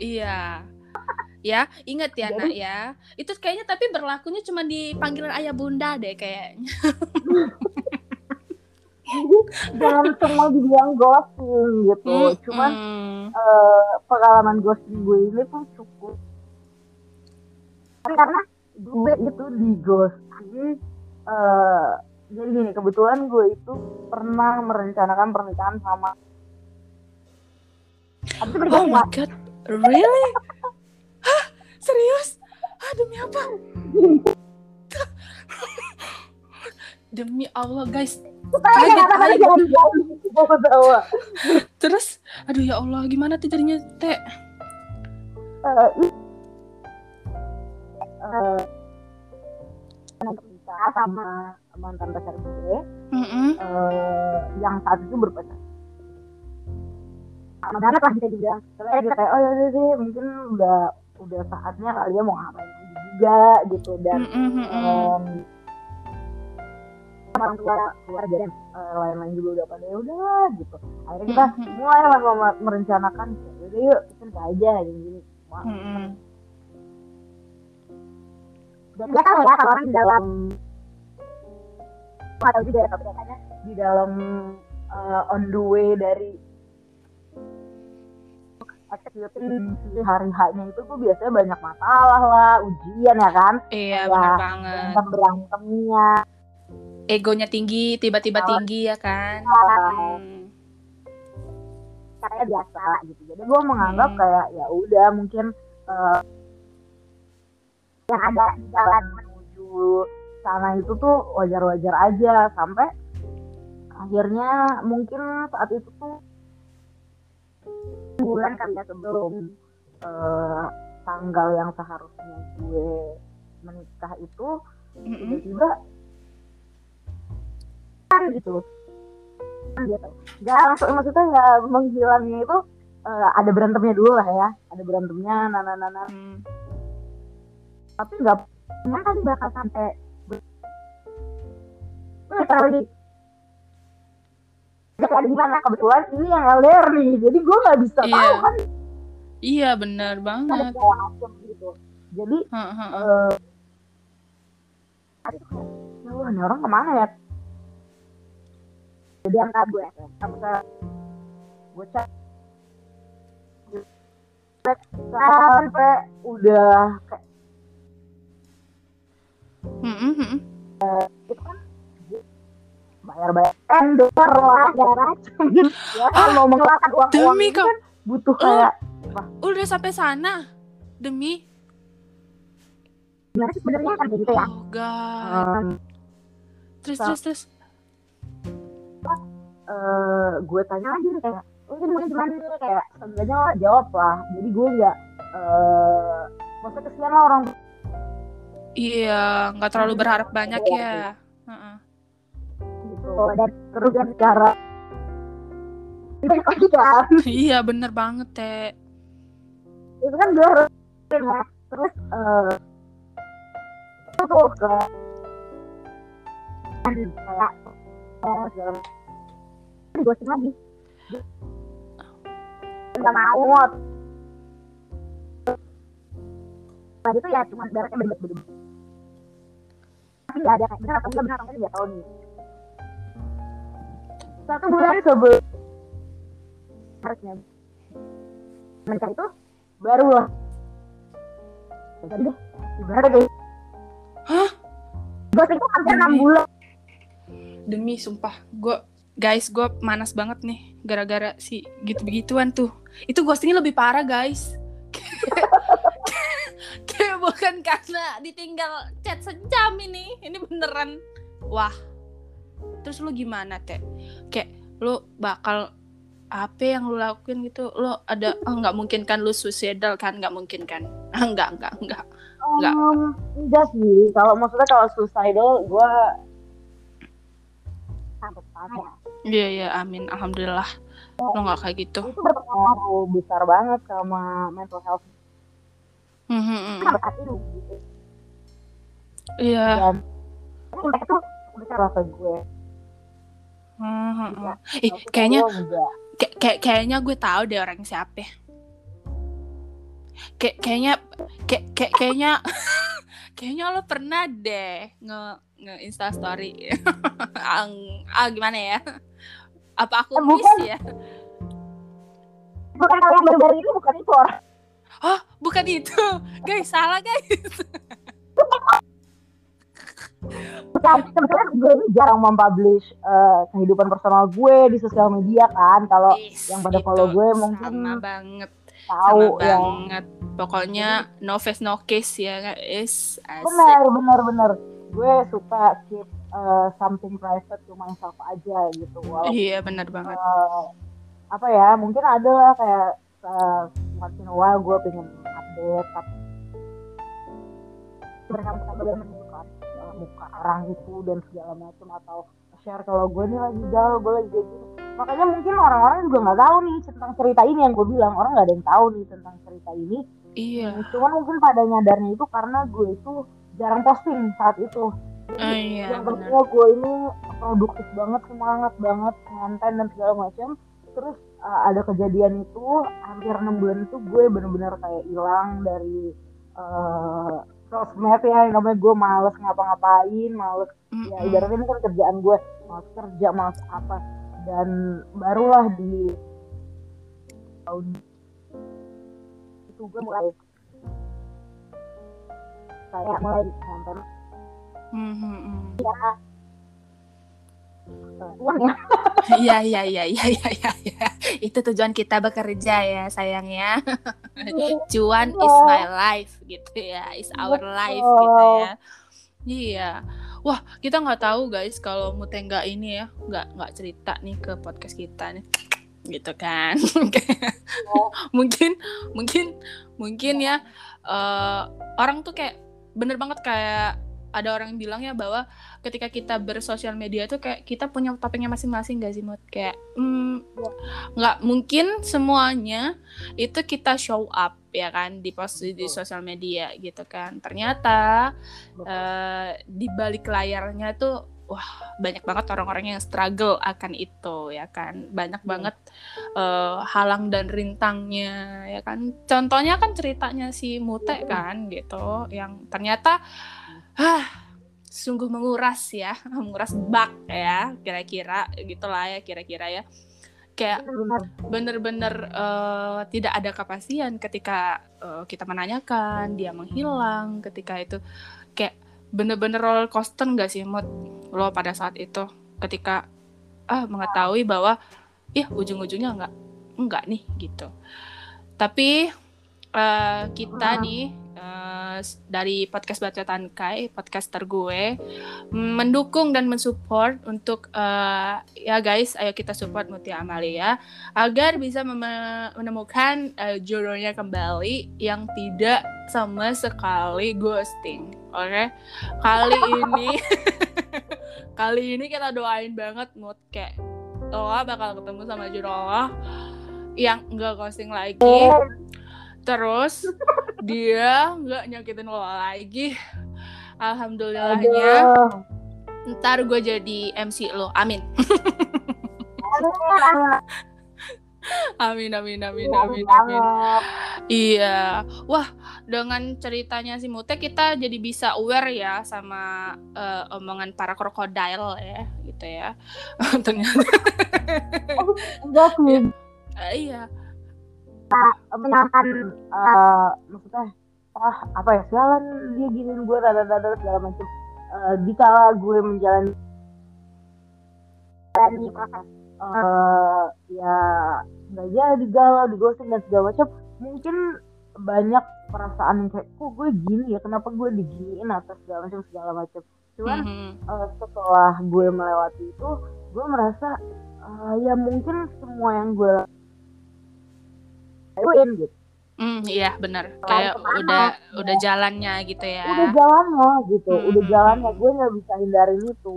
A: Iya. Ya, ingat ya,
B: Jadi-
A: Nak ya. Itu kayaknya tapi berlakunya cuma di panggilan ayah bunda deh kayaknya. (laughs)
B: jangan semua dibilang ghosting gitu cuman
A: Mm-mm.
B: eh, pengalaman ghosting gue ini tuh cukup Kan karena gue itu di ghosting eh jadi gini kebetulan gue itu pernah merencanakan pernikahan sama
A: Oh my god, really? Serius? Ah, demi apa? (laughs) demi Allah, guys.
B: Kaget.
A: Terus, aduh ya Allah, gimana tuh jadinya, Teh?
B: Eh, eh, menikah sama mantan pacar gue
A: Mm-mm.
B: eh, yang saat itu berpacar sama banget lah bisa dibilang Soalnya dia kayak oh ya deh mungkin udah udah saatnya kali ya mau ngapain juga gitu dan
A: Mm-mm, mm-mm.
B: em, orang tua keluarga dan eh, lain-lain juga udah pada ya udahlah gitu akhirnya kita
A: Mhm.
B: mulai lah merencanakan ya udah yuk kita nikah aja gini gini Wah,
A: Mm-mm.
B: dan dia tahu ya kalau orang di dalam nggak tahu juga ya tapi katanya di dalam uh, on the way dari executing si hari haknya itu tuh biasanya banyak masalah lah ujian ya kan
A: Iya,
B: Ya,
A: benar banget.
B: berantem berantemnya
A: Egonya tinggi, tiba-tiba tinggi ya kan? Hmm.
B: katanya biasa gitu jadi gue menganggap
A: Hmm.
B: kayak ya udah mungkin uh, yang ada di jalan menuju sana itu tuh wajar-wajar aja sampai akhirnya mungkin saat itu tuh bulan kali ya sebelum uh, tanggal yang seharusnya gue menikah itu tiba-tiba kan gitu. Kan gitu. Nggak langsung maksudnya nggak menghilangnya itu eh, ada berantemnya dulu lah ya. Ada berantemnya nana nana
A: Hmm.
B: tapi nggak nggak kali bakal sampai Wih, Jadi ada gimana kebetulan ini yang LDR nih jadi gue nggak bisa
A: Iya.
B: tahu kan
A: Iya, benar banget.
B: macam gitu jadi
A: heeh.
B: eh aduh, ya Allah, ini orang ke mana ya? Jadi angkat gue, sampai gue cek sampai udah kayak
A: Mm-mm, mm-mm.
B: itu kan bayar bayar endor lah segala macam gitu ya mau mengeluarkan uang uang
A: Demi
B: kan butuh kayak
A: udah sampai sana. Demi.
B: gimana sih sebenarnya kan gitu ya
A: Oh god. Terus,
B: so-
A: terus, terus.
B: eh gue tanya lagi nih kayak oh ini mungkin gimana nih kayak seenggaknya jawab lah jadi gue nggak eh maksudnya kesian lah orang
A: Iya, nggak terlalu berharap banyak ya. Heeh.
B: Gitu dan terus dan secara itu kan
A: Iya, bener banget, Teh.
B: itu kan gue harus ya. terus eh itu tuh ke kayak oh segala gue sih lagi nggak mau tadi tuh ya cuma daratnya bener-bener tapi nggak ada kayak benar atau enggak benar atau enggak nggak tahu nih satu bulan sebelum harusnya menikah itu baru lah jadi gimana deh
A: Hah?
B: gue itu hampir enam bulan
A: Demi sumpah, gue guys, gue manas banget nih gara-gara si gitu-begituan tuh. Itu ghostingnya lebih parah, guys. (laughs) Kayak bukan karena ditinggal chat sejam ini. Ini beneran. Wah. Terus lu gimana, Teh? Kayak lu bakal apa yang lu lakuin gitu? Lu ada oh, nggak mungkin kan lu suicidal kan? Nggak mungkin kan? (laughs) Ah, enggak, enggak, enggak. Nggak.
B: Um, enggak sih kalau maksudnya kalau suicidal gue sampai ya
A: Iya, iya, amin. Alhamdulillah. lo nggak kayak gitu
B: itu berpengaruh besar banget sama mental health
A: Hmm, hmm, hmm.
B: gitu
A: iya
B: itu besar lah ke gue.
A: Hmm, hmm,
B: Iya.
A: hmm. ih kayaknya kayak kayak kayaknya gue tahu deh orang siapa. Kayak kayaknya kayak kayak kayaknya (laughs) kayaknya lo pernah deh nge nge insta story (laughs) Ang- ah gimana ya? Apa aku miss
B: bukan.
A: ya?
B: Bukan yang baru-baru ini bukan itu orang.
A: Oh bukan itu. (laughs) Guys salah guys
B: sebetulnya gue ini jarang mempublish eh, kehidupan personal gue di sosial media kan. Kalau
A: Is,
B: yang pada
A: itu
B: follow gue mungkin
A: sama banget.
B: tahu
A: sama
B: ya
A: banget. Pokoknya no face no case ya guys asik.
B: Benar benar benar gue suka keep eh, something private to myself aja gitu. Walaupun
A: iya benar banget.
B: eh, apa ya mungkin ada lah kayak uh, once in a while gue pengen update tapi mereka muka orang itu dan segala macam atau share kalau gue nih lagi galau gue lagi kayak gini. Makanya mungkin orang-orang juga nggak tahu nih tentang cerita ini yang gue bilang. Orang nggak ada yang tahu nih tentang cerita ini.
A: Iya.
B: Cuman mungkin pada nyadarnya itu karena gue itu jarang posting saat itu.
A: Oh, iya
B: yang pentingnya gue ini produktif banget semangat banget konten dan segala macam terus uh, ada kejadian itu hampir enam bulan itu gue bener-bener kayak hilang dari uh, sosmed ya yang namanya gue males ngapa-ngapain males. Ya ibaratnya ini kan kerjaan gue males kerja males apa. Dan barulah di tahun itu gue mulai kayak mulai nonton.
A: Hmm, hmm, hmm.
B: Uh, uang ya
A: Iya iya iya iya iya iya iya. Itu tujuan kita bekerja ya sayang ya. (laughs) Cuan is my life gitu ya, is our life gitu ya. Iya. Wah kita nggak tahu guys kalau Mutengga ini ya nggak nggak cerita nih ke podcast kita nih gitu kan (laughs) mungkin mungkin mungkin ya eh, orang tuh kayak bener banget kayak ada orang yang bilang ya bahwa ketika kita bersosial media tuh kayak kita punya topiknya masing-masing gak sih Mut? Kayak hmm, nggak mungkin semuanya itu kita show up ya kan di post di sosial media gitu kan. Ternyata eh, di balik layarnya tuh wah banyak banget orang-orang yang struggle akan itu ya kan. Banyak
B: Iya.
A: banget eh, halang dan rintangnya ya kan. Contohnya kan ceritanya si Mute kan gitu yang ternyata ah sungguh menguras ya, (laughs) menguras bak ya, kira-kira gitulah ya kira-kira ya. Kayak bener-bener eh, tidak ada kepastian ketika eh, kita menanyakan dia menghilang ketika itu. Kayak bener-bener roller coaster nggak sih mood lo pada saat itu? Ketika ah mengetahui bahwa ya ujung-ujungnya nggak nggak nih gitu. Tapi eh, kita nih eh, dari podcast bacotan kai podcaster gue mendukung dan mensupport untuk eh, ya guys ayo kita support Mutia Amalia agar bisa menemukan eh, jodohnya kembali yang tidak sama sekali ghosting oke? Kali ini (laughs) kali ini kita doain banget mood kayak Lola bakal ketemu sama jodoh lo yang enggak ghosting lagi terus dia nggak nyakitin lo lagi. Alhamdulillahnya.
B: Aduh.
A: ntar gue jadi MC lo. (laughs) Amin. Amin amin amin
B: aduh,
A: amin amin.
B: Banget.
A: iya. Wah dengan ceritanya si Mute kita jadi bisa aware ya sama eh, omongan para krokodil ya gitu ya. (laughs) Ternyata.
B: Enggak sih.
A: Eh, iya
B: menyenangkan eh, maksudnya apa ya sialan dia giniin gue dada dada segala macam Eh, dikala gue menjalani di proses. Eh, ya nggak jadi galau di ghosting dan segala macam mungkin banyak perasaan yang kayak kok gue gini ya? Kenapa gue diginiin atau segala macam segala macam cuman eh, setelah gue melewati itu gue merasa eh, ya mungkin semua yang gue lakuin gitu
A: Hmm, iya benar kayak
B: ke mana,
A: udah
B: ya.
A: udah jalannya gitu ya
B: udah jalannya gitu
A: Hmm.
B: udah jalannya gue nggak bisa hindarin itu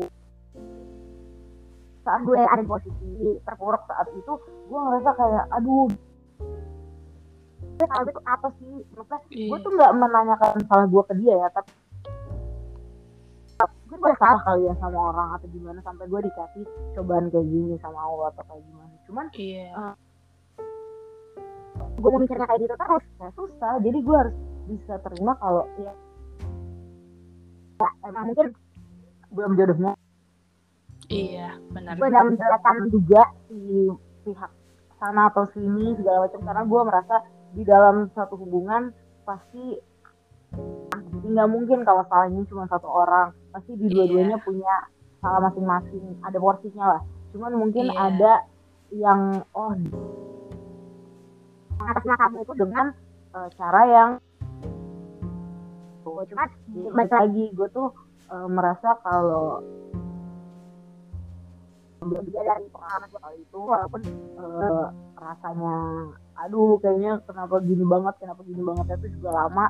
B: saat gue ada di posisi terpuruk saat itu gue ngerasa kayak aduh salah itu apa sih maksudnya
A: Iya.
B: gue tuh nggak menanyakan salah gue ke dia ya tapi gue udah salah kali ya sama orang atau gimana sampai gue dikasih cobaan kayak gini sama Allah atau kayak gimana cuman
A: Iya.
B: Gue mikirnya kayak gitu terus. Ya susah. Jadi gue harus bisa terima kalau ya, ya emang mungkin belum jodohnya.
A: Iya, benar.
B: gue udah menjelaskan juga si pihak sana atau sini segala macam. Karena gue merasa di dalam satu hubungan pasti jadi nggak mungkin kalau salahnya cuma satu orang. Pasti di dua-duanya punya salah masing-masing. Ada porsinya lah. Cuman mungkin
A: Iya.
B: ada yang oh kamu itu dengan eh, cara yang tuh cuman balik lagi gue tuh eh, merasa kalau juga dari pengalaman gue kali itu walaupun eh, rasanya aduh kayaknya kenapa gini banget kenapa gini banget itu juga lama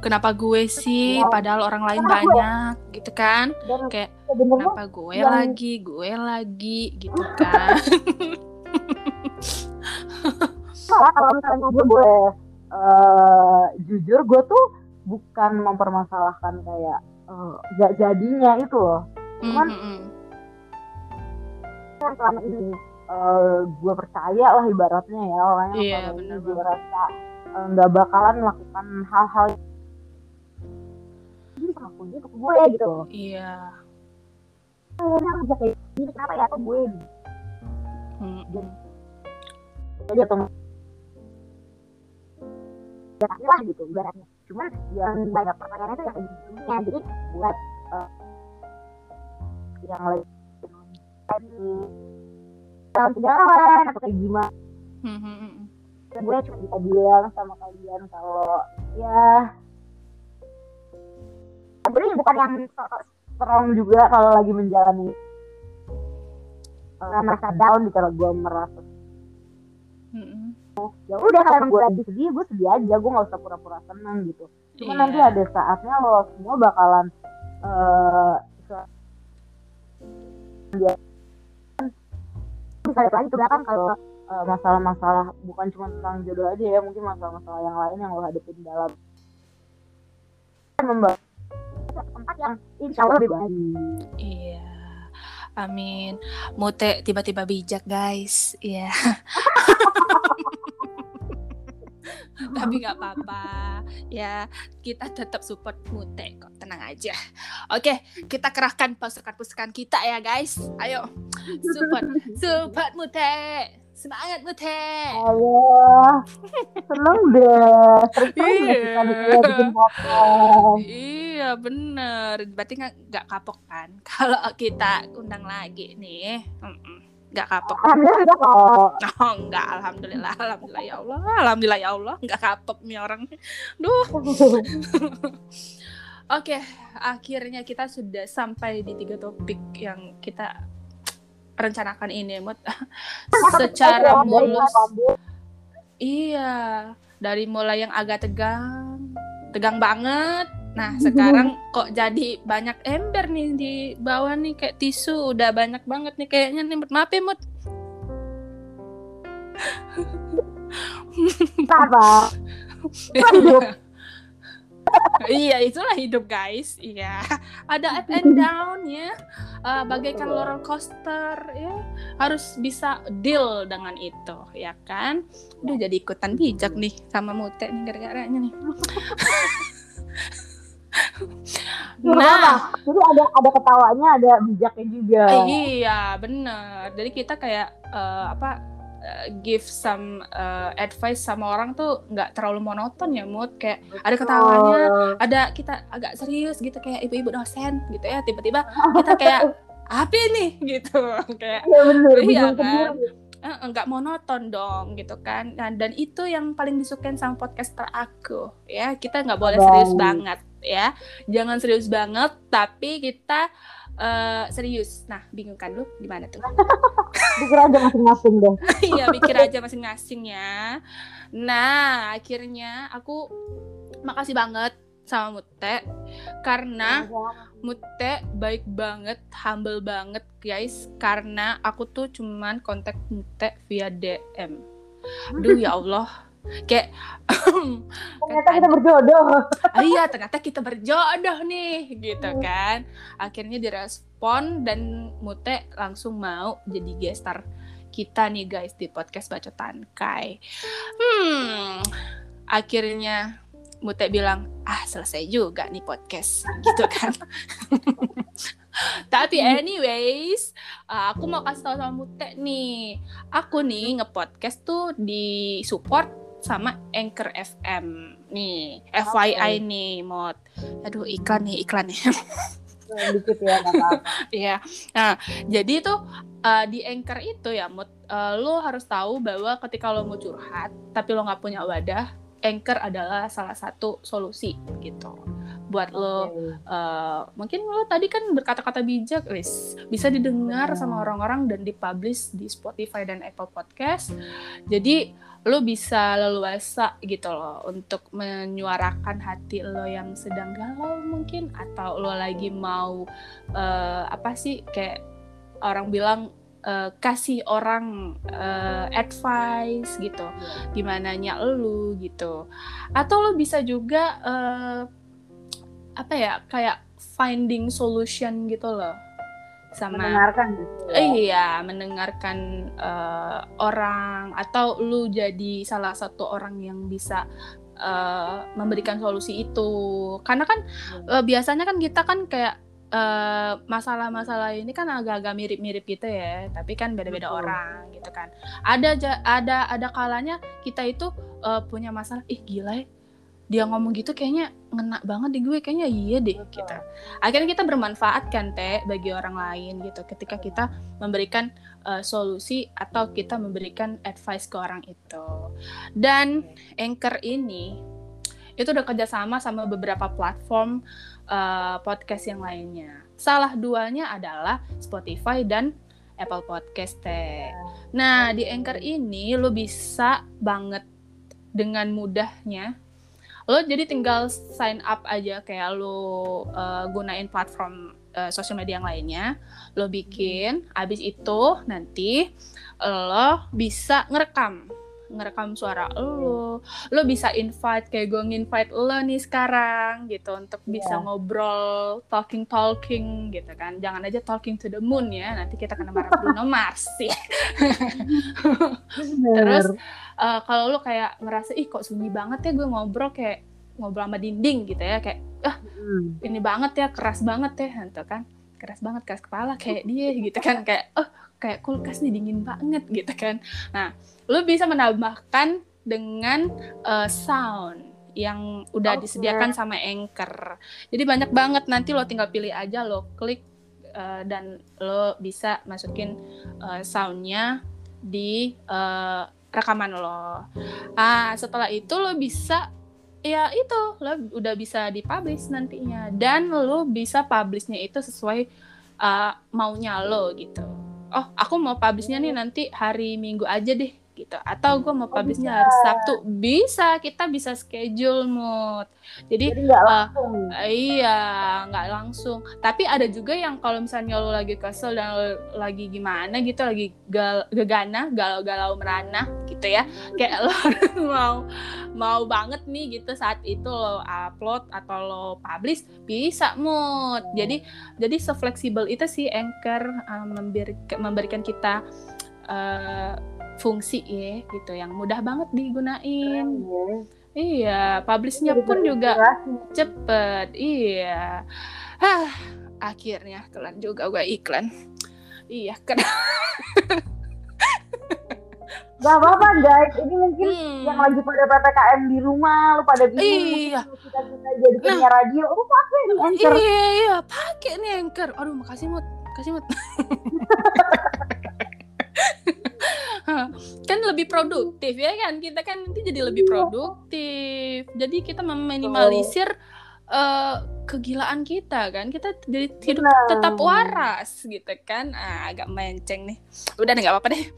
A: Kenapa gue sih,
B: Iya.
A: padahal orang lain
B: Kenapa gue?
A: banyak, gitu kan?
B: dan
A: Kayak kenapa gue
B: yang-
A: lagi, gue lagi, gitu kan? (laughs)
B: salah kalau misalnya gue boleh eh, jujur gue tuh bukan mempermasalahkan kayak eh, gak jadinya itu loh Cuman-
A: Mm, mm, mm.
B: kan selama ini eh, gue percaya lah ibaratnya ya orangnya
A: Iya,
B: selama ini gue rasa nggak bakalan melakukan hal-hal ini sama gue ke gue gitu
A: Iya.
B: kayaknya bisa kayak gini kenapa ya kok gue
A: Mm, mm.
B: jadi atau ya pasti lah gitu ibaratnya cuman yang banyak pertanyaan itu yang gitu jadi buat eh, yang lagi dalam sejarawan atau kayak gimana
A: Mm, mm, mm.
B: gue cuma bisa bilang sama kalian kalau ya sebenarnya bukan yang strong juga kalau lagi menjalani eh, merasa down di kalau gue merasa
A: Mm, mm.
B: Ya udah kalau gue lagi sedih gue sedih aja gue nggak usah pura-pura seneng gitu cuma
A: Iya.
B: nanti ada saatnya lo semua bakalan eh se- dia bisa lihat lagi ke belakang kalau eh, masalah-masalah bukan cuma tentang jodoh aja ya mungkin masalah-masalah yang lain yang lo hadapin dalam membawa tempat yang insya Allah lebih baik
A: Iya. Amin. Mute tiba-tiba bijak, guys. Iya. (laughs) (laughs) Tapi nggak apa-apa. Ya, kita tetap support Mute kok. Tenang aja. Oke, kita kerahkan pasukan-pasukan kita ya, guys. Ayo. Support. Support Mute. Semangat Mute.
B: Allah seneng deh terus
A: Iya. Iya bener, berarti nggak kapok kan? (laughs) Kalau kita undang lagi nih, Mm-mm. Nggak kapok.
B: alhamdulillah
A: Oh enggak, alhamdulillah, alhamdulillah ya Allah, alhamdulillah ya Allah, nggak kapok nih orang. Duh. (laughs) Oke, akhirnya kita sudah sampai di tiga topik yang kita rencanakan ini, Mut. (laughs) Secara mulus. Iya, dari mulai yang agak tegang, tegang banget. Nah, sekarang (laughs) kok jadi banyak ember nih di bawah nih kayak tisu udah banyak banget nih kayaknya nih Mut. Maaf ya, Mut.
B: apa (laughs)
A: iya, itulah hidup, guys. Iya. Ada up and (laughs) down ya. Eh, bagaikan roller coaster ya. Harus bisa deal dengan itu, ya kan? Udah jadi ikutan bijak nih sama Mute nih gara-garanya nih. Nah,
B: jadi ada ada ketawanya ada bijaknya juga.
A: Iya, bener. Jadi kita kayak eh, apa eh, give some eh, advice sama orang tuh nggak terlalu monoton ya, mood kayak ada ketawanya, ada kita agak serius gitu kayak ibu-ibu dosen gitu ya. Tiba-tiba kita kayak (laughs) apa nih gitu. (laughs) Kayak
B: iya bener.
A: Iya, kan? nggak monoton dong gitu kan. Nah, dan itu yang paling disukain sama podcaster aku ya. Kita nggak boleh serius
B: Baik.
A: banget ya. Jangan serius banget tapi kita eh, serius. Nah bingung kan lu? Gimana tuh? (laughs)
B: Pikir aja masing-masing deh. (laughs)
A: Iya mikir aja masing-masing ya. Nah akhirnya aku makasih banget sama Mute karena Mute baik banget, humble banget guys. Karena aku tuh cuman kontak Mute via DM Aduh ya (laughs) Allah Kayak
B: Ternyata kita berjodoh.
A: Ah, Iya ternyata kita berjodoh nih Gitu kan. Akhirnya direspon dan Mute langsung mau jadi gestar kita nih guys di podcast Bacotan Kai. Hmm Akhirnya Mute bilang ah selesai juga nih podcast gitu kan. Tapi anyways aku mau kasih tahu sama Mute nih. Aku nih ngepodcast tuh di support sama Anchor FM nih. FYI nih mod aduh iklan nih iklan nih. (laughs)
B: Dikit ya
A: Iya. Nah, jadi itu uh, di anchor itu ya, Mut, uh, lo harus tahu bahwa ketika lo mau curhat, tapi lo nggak punya wadah, Anchor adalah salah satu solusi gitu. Buat lo uh, mungkin lo tadi kan berkata-kata bijak wis. Bisa didengar sama orang-orang dan dipublish di Spotify dan Apple Podcast. Jadi lo bisa leluasa gitu loh untuk menyuarakan hati lo yang sedang galau mungkin atau lo lagi mau uh, apa sih kayak orang bilang uh, kasih orang uh, advice gitu gimana nya lu gitu. Atau lo bisa juga uh, apa ya kayak finding solution gitu loh sama
B: mendengarkan gitu
A: ya. iya mendengarkan uh, orang atau lu jadi salah satu orang yang bisa uh, memberikan solusi itu karena kan uh, biasanya kan kita kan kayak masalah-masalah uh, ini kan agak-agak mirip-mirip gitu ya, tapi kan beda-beda orang gitu kan. Ada ada ada kalanya kita itu uh, punya masalah, ih gila ya, dia ngomong gitu kayaknya ngena banget di gue kayaknya iya deh Betul. gitu. Akhirnya kita bermanfaat kan teh bagi orang lain gitu ketika kita memberikan uh, solusi atau kita memberikan advice ke orang itu. Dan Anchor ini itu udah kerjasama sama beberapa platform uh, podcast yang lainnya. Salah duanya adalah Spotify dan Apple Podcast teh. Nah di Anchor ini lo bisa banget dengan mudahnya lo jadi tinggal sign up aja kayak lo uh, gunain platform uh, sosial media yang lainnya lo bikin abis itu nanti lo bisa ngerekam ngerekam suara lo. Lo bisa invite kayak gue nginvite lo nih sekarang gitu untuk yeah. bisa ngobrol talking talking gitu kan. Jangan aja talking to the moon ya nanti kita kena marah Bruno Mars sih. Terus uh, kalau lo kayak ngerasa ih kok sunyi banget ya gue ngobrol kayak ngobrol sama dinding gitu ya kayak ah hmm. ini banget ya keras banget ya gitu kan. Keras banget keras kepala kayak dia gitu kan. Kayak oh kayak kulkas nih dingin banget gitu kan. Nah lo bisa menambahkan dengan uh, sound yang udah okay. disediakan sama Anchor. Jadi banyak banget nanti lo tinggal pilih aja lo klik uh, dan lo bisa masukin uh, soundnya di uh, rekaman lo. Ah setelah itu lo bisa ya itu lo udah bisa dipublish nantinya. Dan lo bisa publishnya itu sesuai uh, maunya lo gitu. Oh aku mau publishnya nih nanti hari minggu aja deh gitu. Atau gue mau oh, publishnya hari Sabtu. Bisa kita bisa schedule mood jadi, jadi gak uh, iya nggak langsung. Tapi ada juga yang kalau misalnya lo lagi kesel dan lo lagi gimana gitu lagi gal gegana galau-galau merana gitu ya. Kayak lo (laughs) mau mau banget nih gitu saat itu lo upload atau lo publish bisa mood jadi jadi sefleksibel itu sih anchor uh, memberikan kita uh, fungsi ya gitu yang mudah banget digunain. Ya. Iya, publishnya pun juga cepet. Iya. Hah, akhirnya kelan juga gue iklan. Iya, (laughs) kan.
B: Gak apa-apa guys, ini mungkin hmm. yang lagi pada PPKM di rumah, lu pada bingung iya. kita kita jadi nah, punya radio, lu pakai nih anchor.
A: Iya, iya, pakai nih anchor. Aduh, makasih mut, makasih mut. (laughs) kan lebih produktif ya kan? Kita kan nanti jadi lebih produktif. Jadi kita meminimalisir uh, kegilaan kita kan? Kita jadi hidup
B: Benar.
A: tetap waras gitu kan? Ah, agak menceng nih. Udah nggak apa-apa deh. (laughs)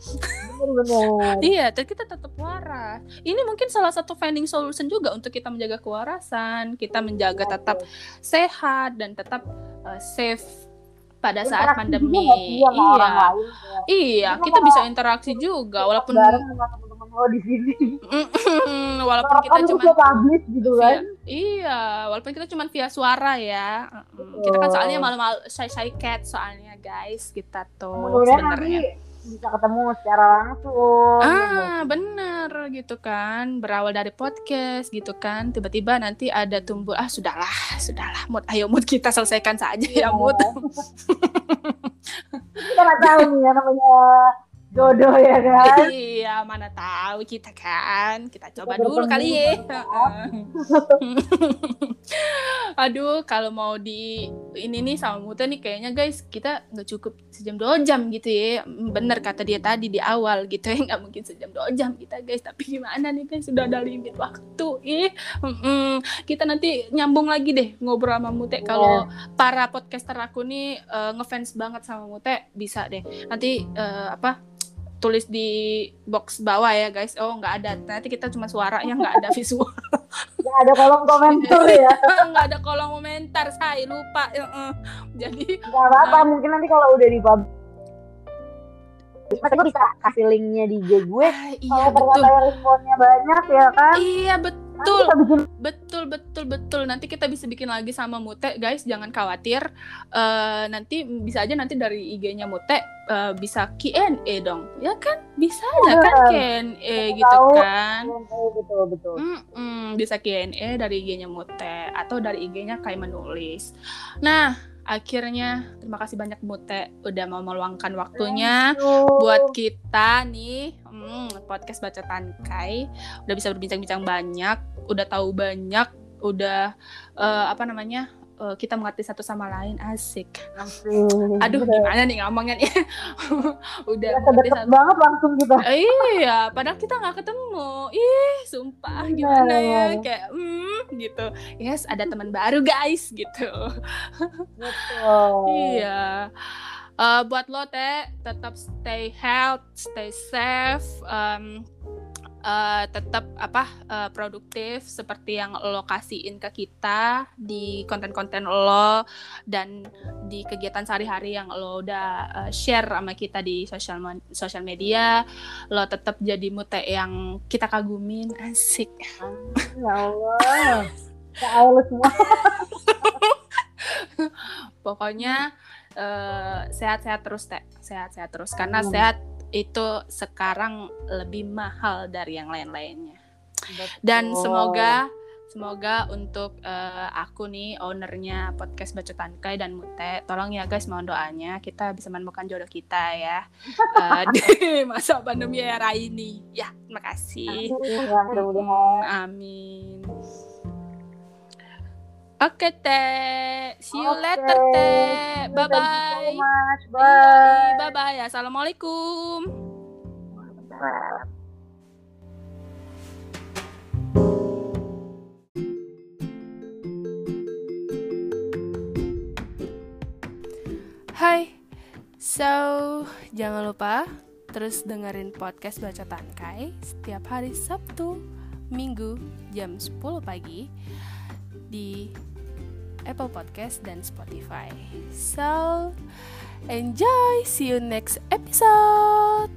A: Iya dan kita tetap waras. Ini mungkin salah satu finding solution juga untuk kita menjaga kewarasan kita menjaga tetap sehat dan tetap uh, safe pada saat
B: Interaksi
A: pandemi
B: sih sama
A: iya
B: orang lain, kayak,
A: iya
B: Kita
A: kita bisa interaksi juga walaupun
B: teman-teman lo di sini
A: walaupun kita cuma
B: publish gitu kan
A: Iya, walaupun kita cuma via suara ya. Mm, Kita kan
B: Betul.
A: soalnya malu-malu shy shy cat soalnya guys, kita tuh sebenarnya.
B: Bisa ketemu secara langsung gitu.
A: Ah, bener gitu kan. Berawal dari podcast gitu kan. Tiba-tiba nanti ada tumbuh ah sudahlah, sudahlah mood. Ayo mood kita selesaikan saja ya mood.
B: kita nggak tahu nih ya namanya jodoh ya kan
A: iya, mana tahu kita kan. Kita coba
B: Kita
A: dulu kali ya. (laughs) Aduh, kalau mau di ini nih sama Muta nih kayaknya guys kita nggak cukup sejam dua jam gitu ya. Bener kata dia tadi di awal gitu ya (laughs) nggak mungkin sejam dua jam kita guys. Tapi gimana nih guys sudah ada limit waktu. Ih, mm-mm. kita nanti nyambung lagi deh ngobrol sama Mute. Kalau para podcaster aku nih eh, ngefans banget sama Mute bisa deh. Nanti eh, apa? Tulis di box bawah ya guys. Oh nggak ada. Nanti kita cuma suaranya nggak ada visual. (laughs)
B: nggak ada kolom komentar ya. (laughs)
A: Nggak ada kolom komentar saya lupa. Jadi
B: nggak apa-apa. mungkin nanti kalau udah di Mas, gue bisa kasih linknya di IG gue.
A: Ah, iya
B: kalau
A: betul.
B: ternyata responnya banyak ya kan?
A: Iya
B: nanti
A: betul.
B: Bikin
A: betul betul betul. Nanti kita bisa bikin lagi sama Mute guys. Jangan khawatir. Eh, nanti bisa aja nanti dari IG-nya Mute eh, bisa Q&A dong. Ya kan? Bisa aja kan
B: Bener.
A: Q&A gitu kan?
B: Oh, betul betul.
A: Mm-mm, bisa Q&A dari IG-nya Mute atau dari IG-nya kayak menulis. Nah, akhirnya terima kasih banyak Mute udah mau meluangkan waktunya buat kita nih hmm, podcast baca tangkai udah bisa berbincang-bincang banyak, udah tahu banyak, udah eh, apa namanya? Eh, kita mengerti satu sama lain asik. Aduh, gimana nih ngomongnya nih? (laughs) udah mengerti
B: deket
A: satu
B: banget langsung kita
A: iya, padahal kita nggak ketemu. Ih, sumpah
B: Bener.
A: gimana ya kayak hmm gitu. Yes, ada teman baru guys gitu.
B: betul
A: Iya. Eh, buat lo teh tetap stay health, stay safe, em, eh, tetap apa eh, produktif seperti yang lo kasihin ke kita di konten-konten lo dan di kegiatan sehari-hari yang lo udah eh, share sama kita di sosial sosial media. Lo tetap jadi mute yang kita kagumin, asik.
B: ya Allah. Ya Allah semua. (laughs)
A: Pokoknya eh, sehat-sehat terus teh, sehat-sehat terus. Karena sehat itu sekarang lebih mahal dari yang lain-lainnya. Dan semoga semoga untuk eh, aku nih ownernya podcast Bacot Tangkai dan Mute, tolong ya guys mohon doanya kita bisa menemukan jodoh kita ya (laughs) eh, di (laughs) masa pandemi era ini. Ya, terima kasih.
B: Mudah-mudahan.
A: Amin. Oke teh, see you
B: Oke.
A: later teh.
B: You
A: Bye
B: so
A: bye.
B: much. Bye.
A: Bye bye. Assalamualaikum. Hai, so jangan lupa terus dengerin podcast Baca Tangkai setiap hari Sabtu, Minggu jam 10 pagi di Apple Podcast dan Spotify. So, enjoy. See you next episode.